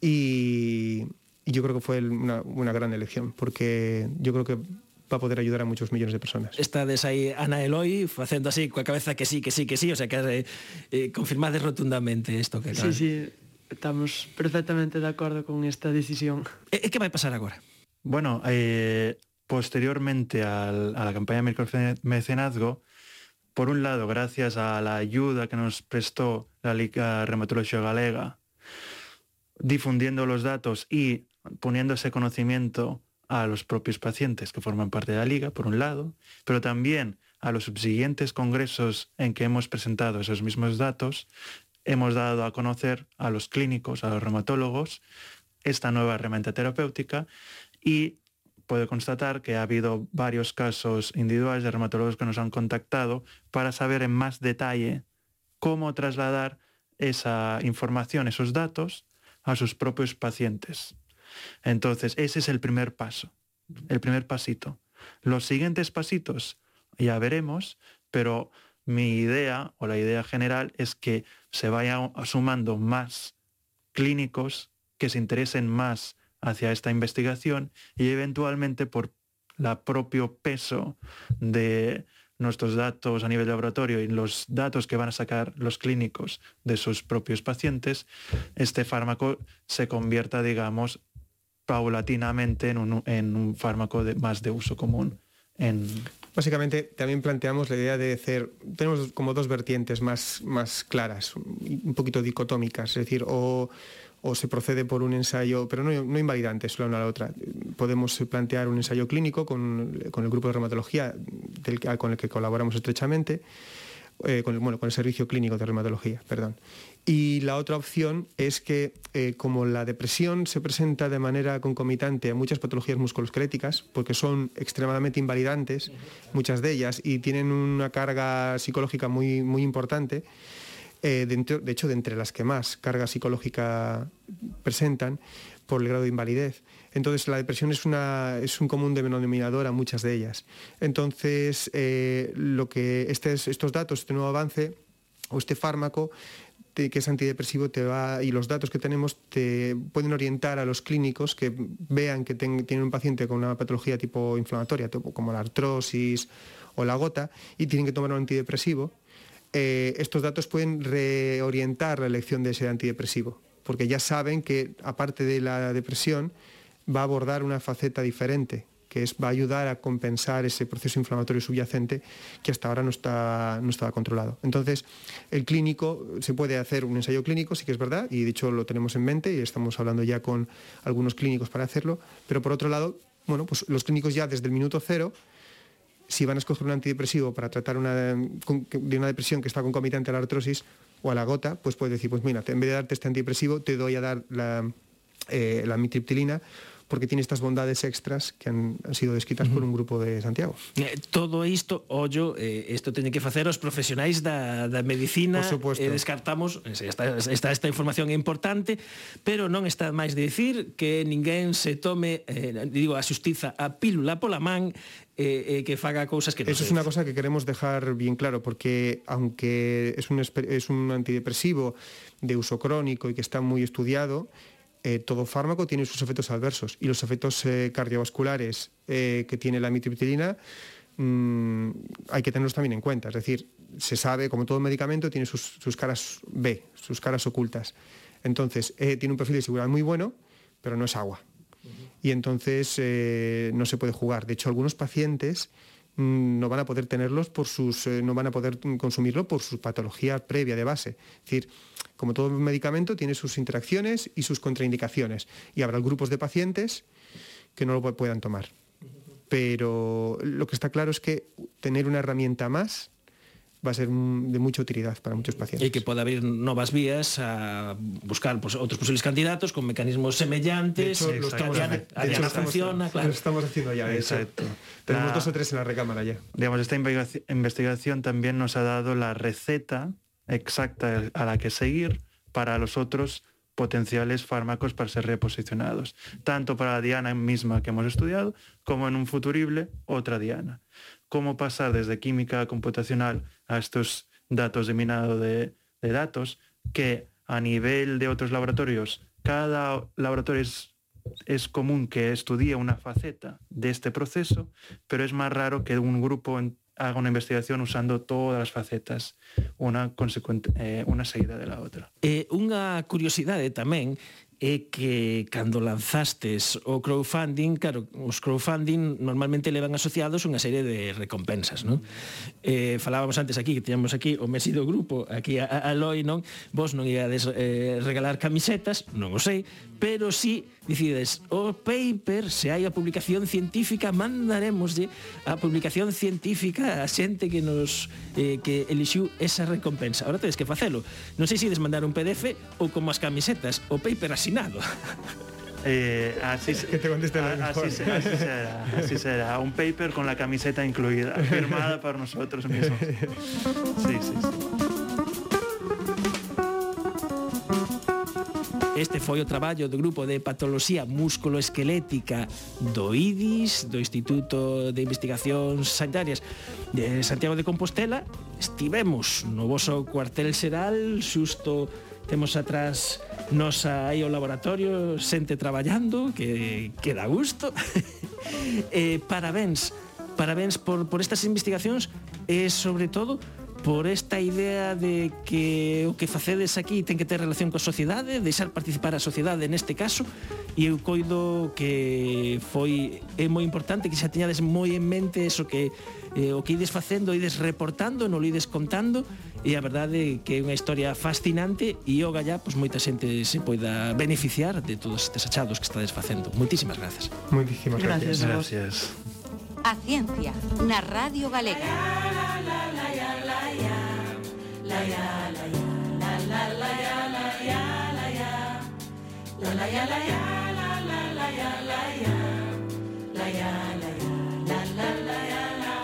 Speaker 9: y, y yo creo que fue una, una gran elección, porque yo creo que va a poder ayudar a muchos millones de personas.
Speaker 3: Estades aí Ana Eloy facendo así coa cabeza que sí, que sí, que sí, o sea que eh, eh, confirmades rotundamente isto que
Speaker 8: Sí, sí, estamos perfectamente de acordo con esta decisión.
Speaker 3: E, e que vai pasar agora?
Speaker 10: Bueno, eh, posteriormente al, a la campaña de micromecenazgo, por un lado, gracias a la ayuda que nos prestó la Liga Reumatología Galega, difundiendo los datos y poniendo ese conocimiento a los propios pacientes que forman parte de la liga, por un lado, pero también a los subsiguientes congresos en que hemos presentado esos mismos datos, hemos dado a conocer a los clínicos, a los reumatólogos, esta nueva herramienta terapéutica y puedo constatar que ha habido varios casos individuales de reumatólogos que nos han contactado para saber en más detalle cómo trasladar esa información, esos datos, a sus propios pacientes. Entonces, ese es el primer paso, el primer pasito. Los siguientes pasitos ya veremos, pero mi idea o la idea general es que se vayan sumando más clínicos que se interesen más hacia esta investigación y eventualmente por la propio peso de nuestros datos a nivel laboratorio y los datos que van a sacar los clínicos de sus propios pacientes, este fármaco se convierta, digamos, paulatinamente en un, en un fármaco de, más de uso común. En...
Speaker 9: Básicamente también planteamos la idea de hacer, tenemos como dos vertientes más, más claras, un poquito dicotómicas, es decir, o, o se procede por un ensayo, pero no, no invalidante, solo una a la otra. Podemos plantear un ensayo clínico con, con el grupo de reumatología con el que colaboramos estrechamente, eh, con, el, bueno, con el servicio clínico de reumatología, perdón. Y la otra opción es que, eh, como la depresión se presenta de manera concomitante a muchas patologías musculoesqueléticas, porque son extremadamente invalidantes, muchas de ellas, y tienen una carga psicológica muy, muy importante, eh, de, hecho, de entre las que más carga psicológica presentan por el grado de invalidez. Entonces, la depresión es, una, es un común denominador a muchas de ellas. Entonces, eh, lo que este, estos datos, este nuevo avance o este fármaco que es antidepresivo te va y los datos que tenemos te pueden orientar a los clínicos que vean que tienen un paciente con una patología tipo inflamatoria, como la artrosis o la gota, y tienen que tomar un antidepresivo. Eh, estos datos pueden reorientar la elección de ese antidepresivo, porque ya saben que aparte de la depresión va a abordar una faceta diferente que es, va a ayudar a compensar ese proceso inflamatorio subyacente que hasta ahora no, está, no estaba controlado. Entonces, el clínico, se puede hacer un ensayo clínico, sí que es verdad, y de hecho lo tenemos en mente y estamos hablando ya con algunos clínicos para hacerlo, pero por otro lado, bueno, pues los clínicos ya desde el minuto cero si van a escoger un antidepresivo para tratar una, de una depresión que está concomitante a la artrosis o a la gota, pues puedes decir, pues mira, en vez de darte este antidepresivo, te doy a dar la, eh, la mitriptilina porque tiene estas bondades extras que han, han sido descritas uh -huh. por un grupo de Santiago.
Speaker 3: Eh, todo isto, ollo, eh, isto teñen que facer os profesionais da, da medicina, e eh, descartamos, esta, esta, esta información é importante, pero non está máis de dicir que ninguén se tome, eh, digo, a xustiza a pílula pola man eh, eh, que faga cousas que non
Speaker 9: Eso es una cosa que queremos dejar bien claro, porque aunque es un, es un antidepresivo de uso crónico y que está muy estudiado, eh, todo fármaco tiene sus efectos adversos y los efectos eh, cardiovasculares eh, que tiene la mitriptilina mmm, hay que tenerlos también en cuenta. Es decir, se sabe, como todo medicamento, tiene sus, sus caras B, sus caras ocultas. Entonces, tiene un perfil de seguridad muy bueno, pero no es agua. Y entonces no se puede jugar. De hecho, algunos pacientes mm, no van a poder tenerlos por sus, eh, no van a poder consumirlo por su patología previa de base. Es decir, como todo medicamento, tiene sus interacciones y sus contraindicaciones. Y habrá grupos de pacientes que no lo puedan tomar. Pero lo que está claro es que tener una herramienta más va a ser de mucha utilidad para muchos pacientes.
Speaker 3: E que pode abrir novas vías a buscar pues, outros posibles candidatos con mecanismos semellantes.
Speaker 9: De hecho, lo estamos,
Speaker 3: Diana,
Speaker 9: de hecho, lo estamos,
Speaker 3: funciona, claro.
Speaker 9: lo estamos haciendo ya.
Speaker 10: Exacto.
Speaker 9: Tenemos la, dos o tres en la recámara ya.
Speaker 10: Digamos, esta investigación también nos ha dado la receta exacta a la que seguir para los otros potenciales fármacos para ser reposicionados, tanto para la diana misma que hemos estudiado, como en un futurible otra diana. Cómo pasar desde química computacional a estos datos de minado de, datos, que a nivel de otros laboratorios, cada laboratorio es, común que estudie una faceta de este proceso, pero es más raro que un grupo haga una investigación usando todas as facetas unha consecuente eh, unha seguida de la outra.
Speaker 3: Eh, unha curiosidade tamén é que cando lanzastes o crowdfunding, claro, os crowdfunding normalmente levan asociados unha serie de recompensas, non? Eh, falábamos antes aquí, que teníamos aquí o Messi do grupo, aquí a, a Loi, non? Vos non iades eh, regalar camisetas, non o sei, pero si decides o paper, se hai a publicación científica, mandaremoslle a publicación científica a xente que nos eh, que elixiu esa recompensa. Ahora tedes que facelo. Non sei se ides mandar un PDF ou como as camisetas, o paper asinado. <laughs>
Speaker 10: Eh, así,
Speaker 9: Que te conteste
Speaker 10: a- así, se- así será, así será. Un paper con la camiseta incluida, firmada por nosotros mismos. Sí, sí, sí.
Speaker 3: Este foi o traballo do grupo de patoloxía musculoesquelética do IDIS, do Instituto de Investigacións Sanitarias de Santiago de Compostela. Estivemos no voso cuartel xeral, xusto temos atrás nosa aí o laboratorio, xente traballando, que, que dá gusto. <laughs> eh, parabéns, parabéns por, por estas investigacións e, sobre todo, por esta idea de que o que facedes aquí ten que ter relación coa sociedade, deixar participar a sociedade neste caso, e eu coido que foi é moi importante que xa teñades moi en mente eso que eh, o que ides facendo, ides reportando, non o ides contando, e a verdade que é unha historia fascinante e o gallá, pois moita xente se poida beneficiar de todos estes achados que estades facendo. Moitísimas grazas.
Speaker 9: Moitísimas gracias.
Speaker 10: Gracias. gracias.
Speaker 5: A ciencia na Radio Galega. La, la, la, la, la.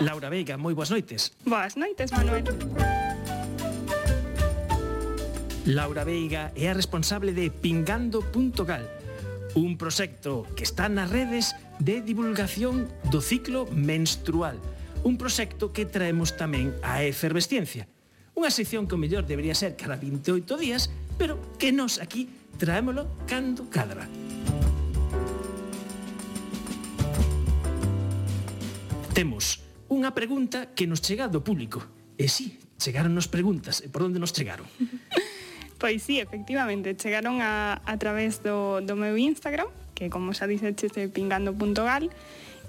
Speaker 3: Laura Veiga, moi boas noites.
Speaker 12: Boas noites, Manuel.
Speaker 3: Laura Veiga é a responsable de Pingando.gal, un proxecto que está nas redes de divulgación do ciclo menstrual, un proxecto que traemos tamén a efervesciencia. Unha sección que o mellor debería ser cada 28 días, pero que nos aquí traémolo cando cadra. Temos unha pregunta que nos chega do público. E sí, chegaron nos preguntas. E por onde nos chegaron? <laughs>
Speaker 12: Pois sí, efectivamente, chegaron a, a través do, do meu Instagram, que como xa dixeche, pingando.gal, e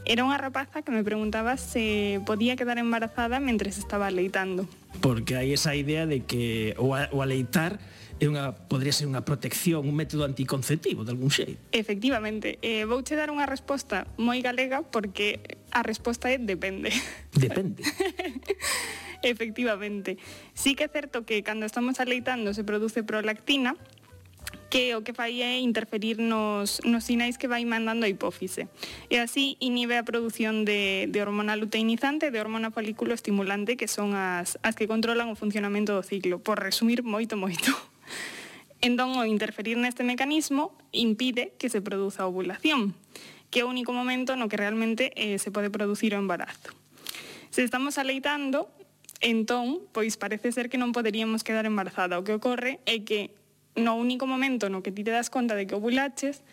Speaker 12: Era unha rapaza que me preguntaba se podía quedar embarazada mentre estaba aleitando.
Speaker 3: Porque hai esa idea de que o, a, o aleitar é unha, podría ser unha protección, un método anticonceptivo de algún xeito.
Speaker 12: Efectivamente, eh, vou che dar unha resposta moi galega porque a resposta é depende.
Speaker 3: Depende. <laughs>
Speaker 12: Efectivamente. Sí que é certo que cando estamos aleitando se produce prolactina, que o que fai é interferir nos, nos sinais que vai mandando a hipófise. E así inhibe a produción de, de hormona luteinizante e de hormona folículo estimulante, que son as, as que controlan o funcionamento do ciclo, por resumir moito, moito. <laughs> Entón, o interferir neste mecanismo impide que se produza a ovulación, que é o único momento no que realmente eh, se pode producir o embarazo. Se estamos aleitando, entón, pois parece ser que non poderíamos quedar embarazada. O que ocorre é que no único momento no que ti te das conta de que ovulaches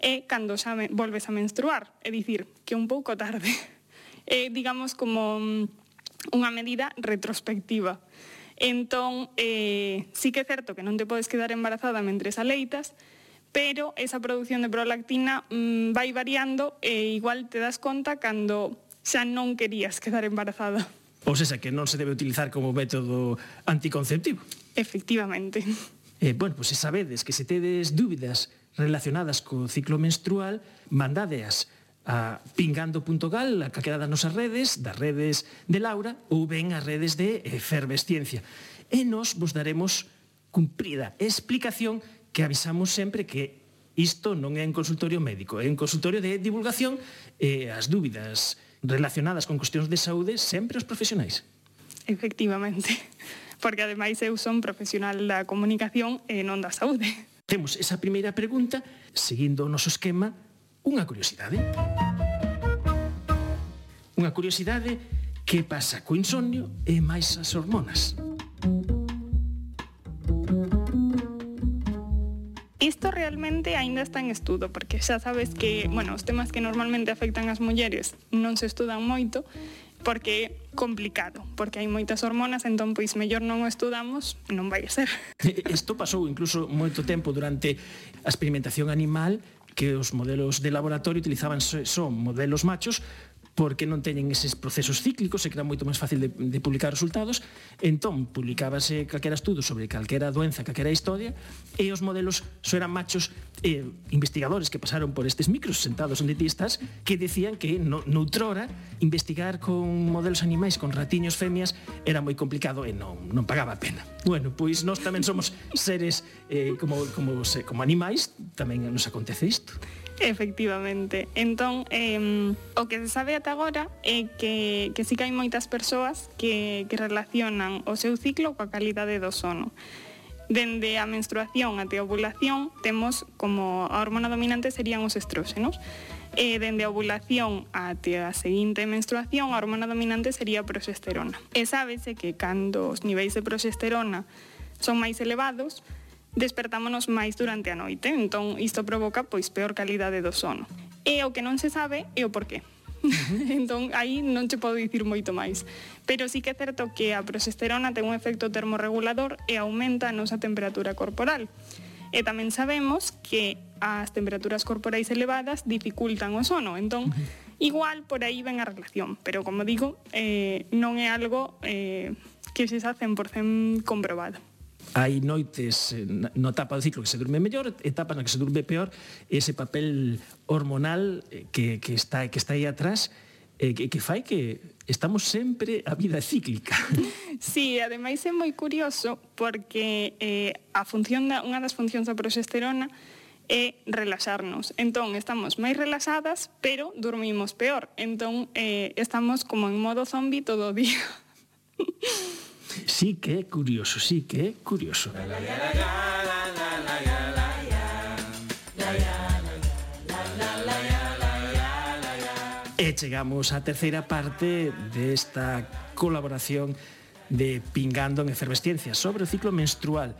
Speaker 12: é cando xa me, volves a menstruar, é dicir, que un pouco tarde. <laughs> É, digamos, como mm, unha medida retrospectiva. Entón, eh, sí que é certo que non te podes quedar embarazada mentre aleitas, pero esa produción de prolactina mmm, vai variando e igual te das conta cando xa non querías quedar embarazada.
Speaker 3: Pois Ou seja, que non se debe utilizar como método anticonceptivo.
Speaker 12: Efectivamente. <laughs>
Speaker 3: Eh, bueno, pois se sabedes que se tedes dúbidas relacionadas co ciclo menstrual, mandadeas a pingando.gal, a calquera das nosas redes, das redes de Laura, ou ben as redes de Efervesciencia. E nos vos daremos cumprida explicación que avisamos sempre que isto non é un consultorio médico, é un consultorio de divulgación e as dúbidas relacionadas con cuestións de saúde sempre os profesionais.
Speaker 12: Efectivamente porque ademais eu son profesional da comunicación e non da saúde.
Speaker 3: Temos esa primeira pregunta, seguindo o noso esquema, unha curiosidade. Unha curiosidade que pasa co insomnio e máis as hormonas.
Speaker 12: Isto realmente aínda está en estudo, porque xa sabes que, bueno, os temas que normalmente afectan as mulleres non se estudan moito, porque é complicado, porque hai moitas hormonas, entón pois mellor non o estudamos, non vai ser. <laughs>
Speaker 3: Isto pasou incluso moito tempo durante a experimentación animal que os modelos de laboratorio utilizaban só modelos machos porque non teñen eses procesos cíclicos e que era moito máis fácil de, de publicar resultados. Entón publicábase calquera estudo sobre calquera doenza, calquera historia e os modelos só eran machos eh, investigadores que pasaron por estes micros sentados onde ti estás que decían que no, noutrora investigar con modelos animais con ratiños femias era moi complicado e non, non pagaba a pena. Bueno, pois nós tamén somos seres eh, como, como, como animais tamén nos acontece isto.
Speaker 12: Efectivamente. Entón, eh, o que se sabe ata agora é que, que sí que hai moitas persoas que, que relacionan o seu ciclo coa calidade do sono. Dende a menstruación até a ovulación temos como a hormona dominante serían os estróxenos e dende a ovulación até a seguinte menstruación a hormona dominante sería a progesterona. E sábese que cando os niveis de progesterona son máis elevados, despertámonos máis durante a noite, entón isto provoca pois peor calidade do sono. E o que non se sabe é o porqué. <laughs> entón aí non che podo dicir moito máis. Pero sí que é certo que a progesterona ten un efecto termorregulador e aumenta a nosa temperatura corporal. E tamén sabemos que as temperaturas corporais elevadas dificultan o sono. Entón, igual por aí ven a relación. Pero, como digo, eh, non é algo eh, que se xa 100% comprobado
Speaker 3: hai noites eh, no etapa do ciclo que se durme mellor, etapas na que se durme peor, ese papel hormonal eh, que, que está que está aí atrás eh, que, que fai que estamos sempre a vida cíclica. <laughs>
Speaker 12: Sí, ademais é moi curioso porque eh, a función da, unha das funcións da progesterona é relaxarnos. Entón, estamos máis relaxadas, pero dormimos peor. Entón, eh, estamos como en modo zombi todo o día. <laughs>
Speaker 3: Sí que é curioso, sí que é curioso. E chegamos á terceira parte desta colaboración de Pingando en Efervesciencia sobre o ciclo menstrual.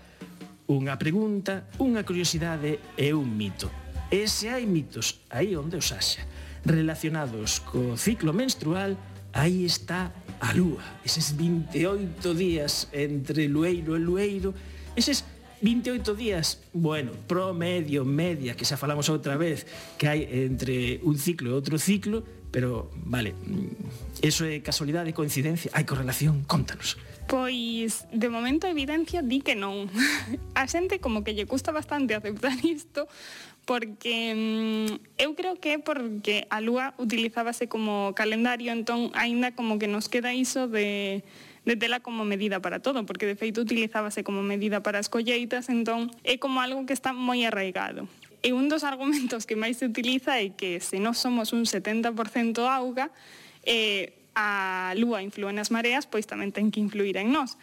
Speaker 3: Unha pregunta, unha curiosidade e un mito. E se hai mitos aí onde os haxa relacionados co ciclo menstrual, aí está a lúa, eses 28 días entre lueiro e lueiro, eses 28 días, bueno, promedio, media, que xa falamos outra vez, que hai entre un ciclo e outro ciclo, pero, vale, mm, eso é casualidade, coincidencia, hai correlación, contanos.
Speaker 12: Pois, de momento a evidencia di que non. <laughs> A xente como que lle custa bastante aceptar isto, porque mm, eu creo que é porque a lúa utilizábase como calendario, entón aínda como que nos queda iso de de tela como medida para todo, porque de feito utilizábase como medida para as colleitas, entón é como algo que está moi arraigado. E un dos argumentos que máis se utiliza é que se non somos un 70% auga, eh, a lúa inflúe nas mareas, pois tamén ten que influir en nós.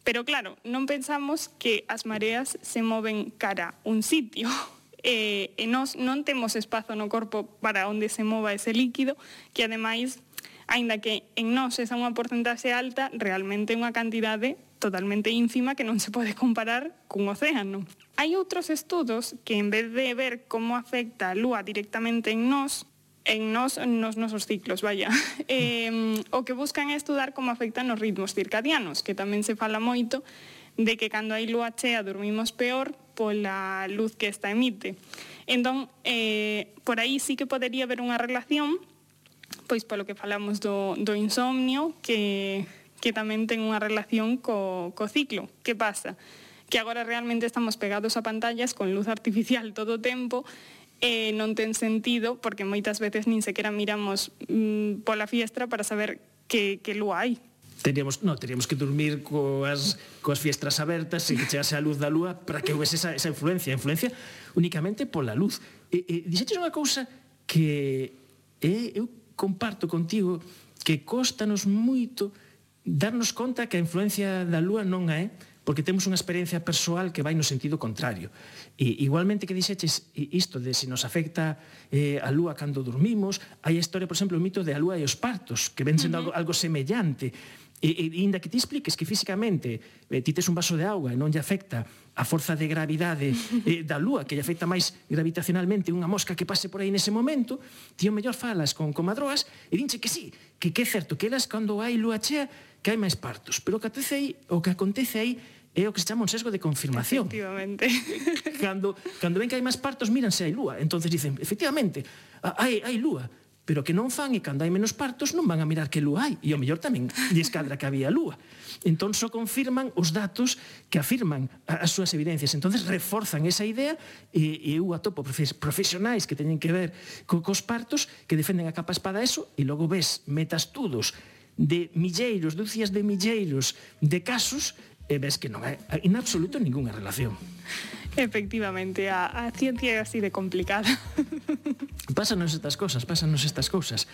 Speaker 12: Pero claro, non pensamos que as mareas se moven cara un sitio, <laughs> eh, e nós non temos espazo no corpo para onde se mova ese líquido, que ademais, aínda que en nós esa unha porcentaxe alta, realmente é unha cantidade totalmente ínfima que non se pode comparar cun océano. Hai outros estudos que en vez de ver como afecta a lúa directamente en nós, en nos, nos nosos ciclos, vaya. <laughs> Eh, o que buscan é estudar como afectan os ritmos circadianos, que tamén se fala moito, de que cando hai lúa chea dormimos peor pola luz que esta emite. Entón, eh, por aí sí que podería haber unha relación, pois polo que falamos do, do insomnio, que, que tamén ten unha relación co, co ciclo. Que pasa? Que agora realmente estamos pegados a pantallas con luz artificial todo o tempo, e eh, non ten sentido porque moitas veces nin sequera miramos mm, pola fiestra para saber que, que lúa hai,
Speaker 3: teríamos, no, teríamos que dormir coas, coas fiestras abertas e que chegase a luz da lúa para que houvese esa, esa influencia, a influencia únicamente pola luz. E, e dixetes unha cousa que e, eu comparto contigo que costanos moito darnos conta que a influencia da lúa non é porque temos unha experiencia persoal que vai no sentido contrario. E, igualmente que dixeches isto de se nos afecta eh, a lúa cando dormimos, hai a historia, por exemplo, o mito de a lúa e os partos, que ven sendo uh -huh. algo, algo semellante E, e inda que ti expliques que físicamente eh, ti tes un vaso de auga e non lle afecta a forza de gravidade <laughs> eh, da lúa que lle afecta máis gravitacionalmente unha mosca que pase por aí nese momento, ti o mellor falas con comadroas e dinche que sí, que que é certo que elas cando hai lúa chea que hai máis partos, pero o que acontece aí, o que acontece aí é o que se chama un sesgo de confirmación.
Speaker 12: Efectivamente.
Speaker 3: Cando, cando ven que hai máis partos, miran se hai lúa. Entonces dicen, efectivamente, hai, hai lúa pero que non fan e cando hai menos partos non van a mirar que lúa hai e o mellor tamén lles cadra que había lúa. Entón só confirman os datos que afirman as súas evidencias. Entonces reforzan esa idea e, e eu atopo profesionais que teñen que ver co, cos partos que defenden a capa espada eso e logo ves metastudos de milleiros, dúcias de milleiros de casos e ves que non hai en absoluto ningunha relación.
Speaker 12: Efectivamente, a, a ciencia é así de complicada. <laughs>
Speaker 3: Pásanos estas cousas, pásanos estas cousas.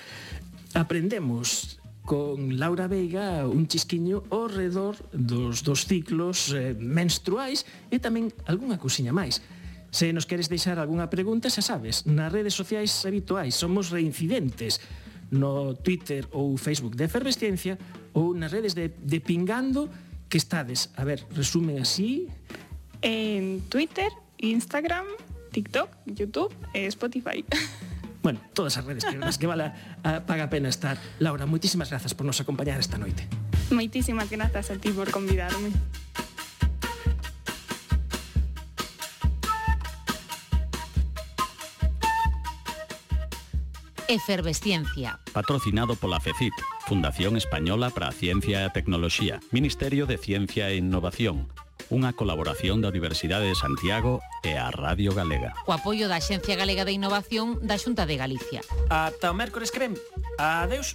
Speaker 3: Aprendemos con Laura Veiga un chisquiño ao redor dos, dos ciclos eh, menstruais e tamén algunha cousiña máis. Se nos queres deixar algunha pregunta, xa sabes, nas redes sociais habituais somos reincidentes no Twitter ou Facebook de Efervesciencia ou nas redes de, de Pingando que estades? A ver, resume así.
Speaker 12: En Twitter, Instagram, TikTok, YouTube, e Spotify. <laughs>
Speaker 3: Bueno, todas as redes que, nas que vale a, paga pena estar. Laura, moitísimas grazas por nos acompañar esta noite.
Speaker 12: Moitísimas grazas a ti por convidarme.
Speaker 5: Efervesciencia.
Speaker 4: Patrocinado pola FECIT, Fundación Española para a Ciencia e a Tecnoloxía, Ministerio de Ciencia e Innovación, unha colaboración da Universidade de Santiago e a Radio Galega.
Speaker 5: Co apoio da Xencia Galega de Innovación da Xunta de Galicia.
Speaker 3: Ata o mércores creme. Adeus.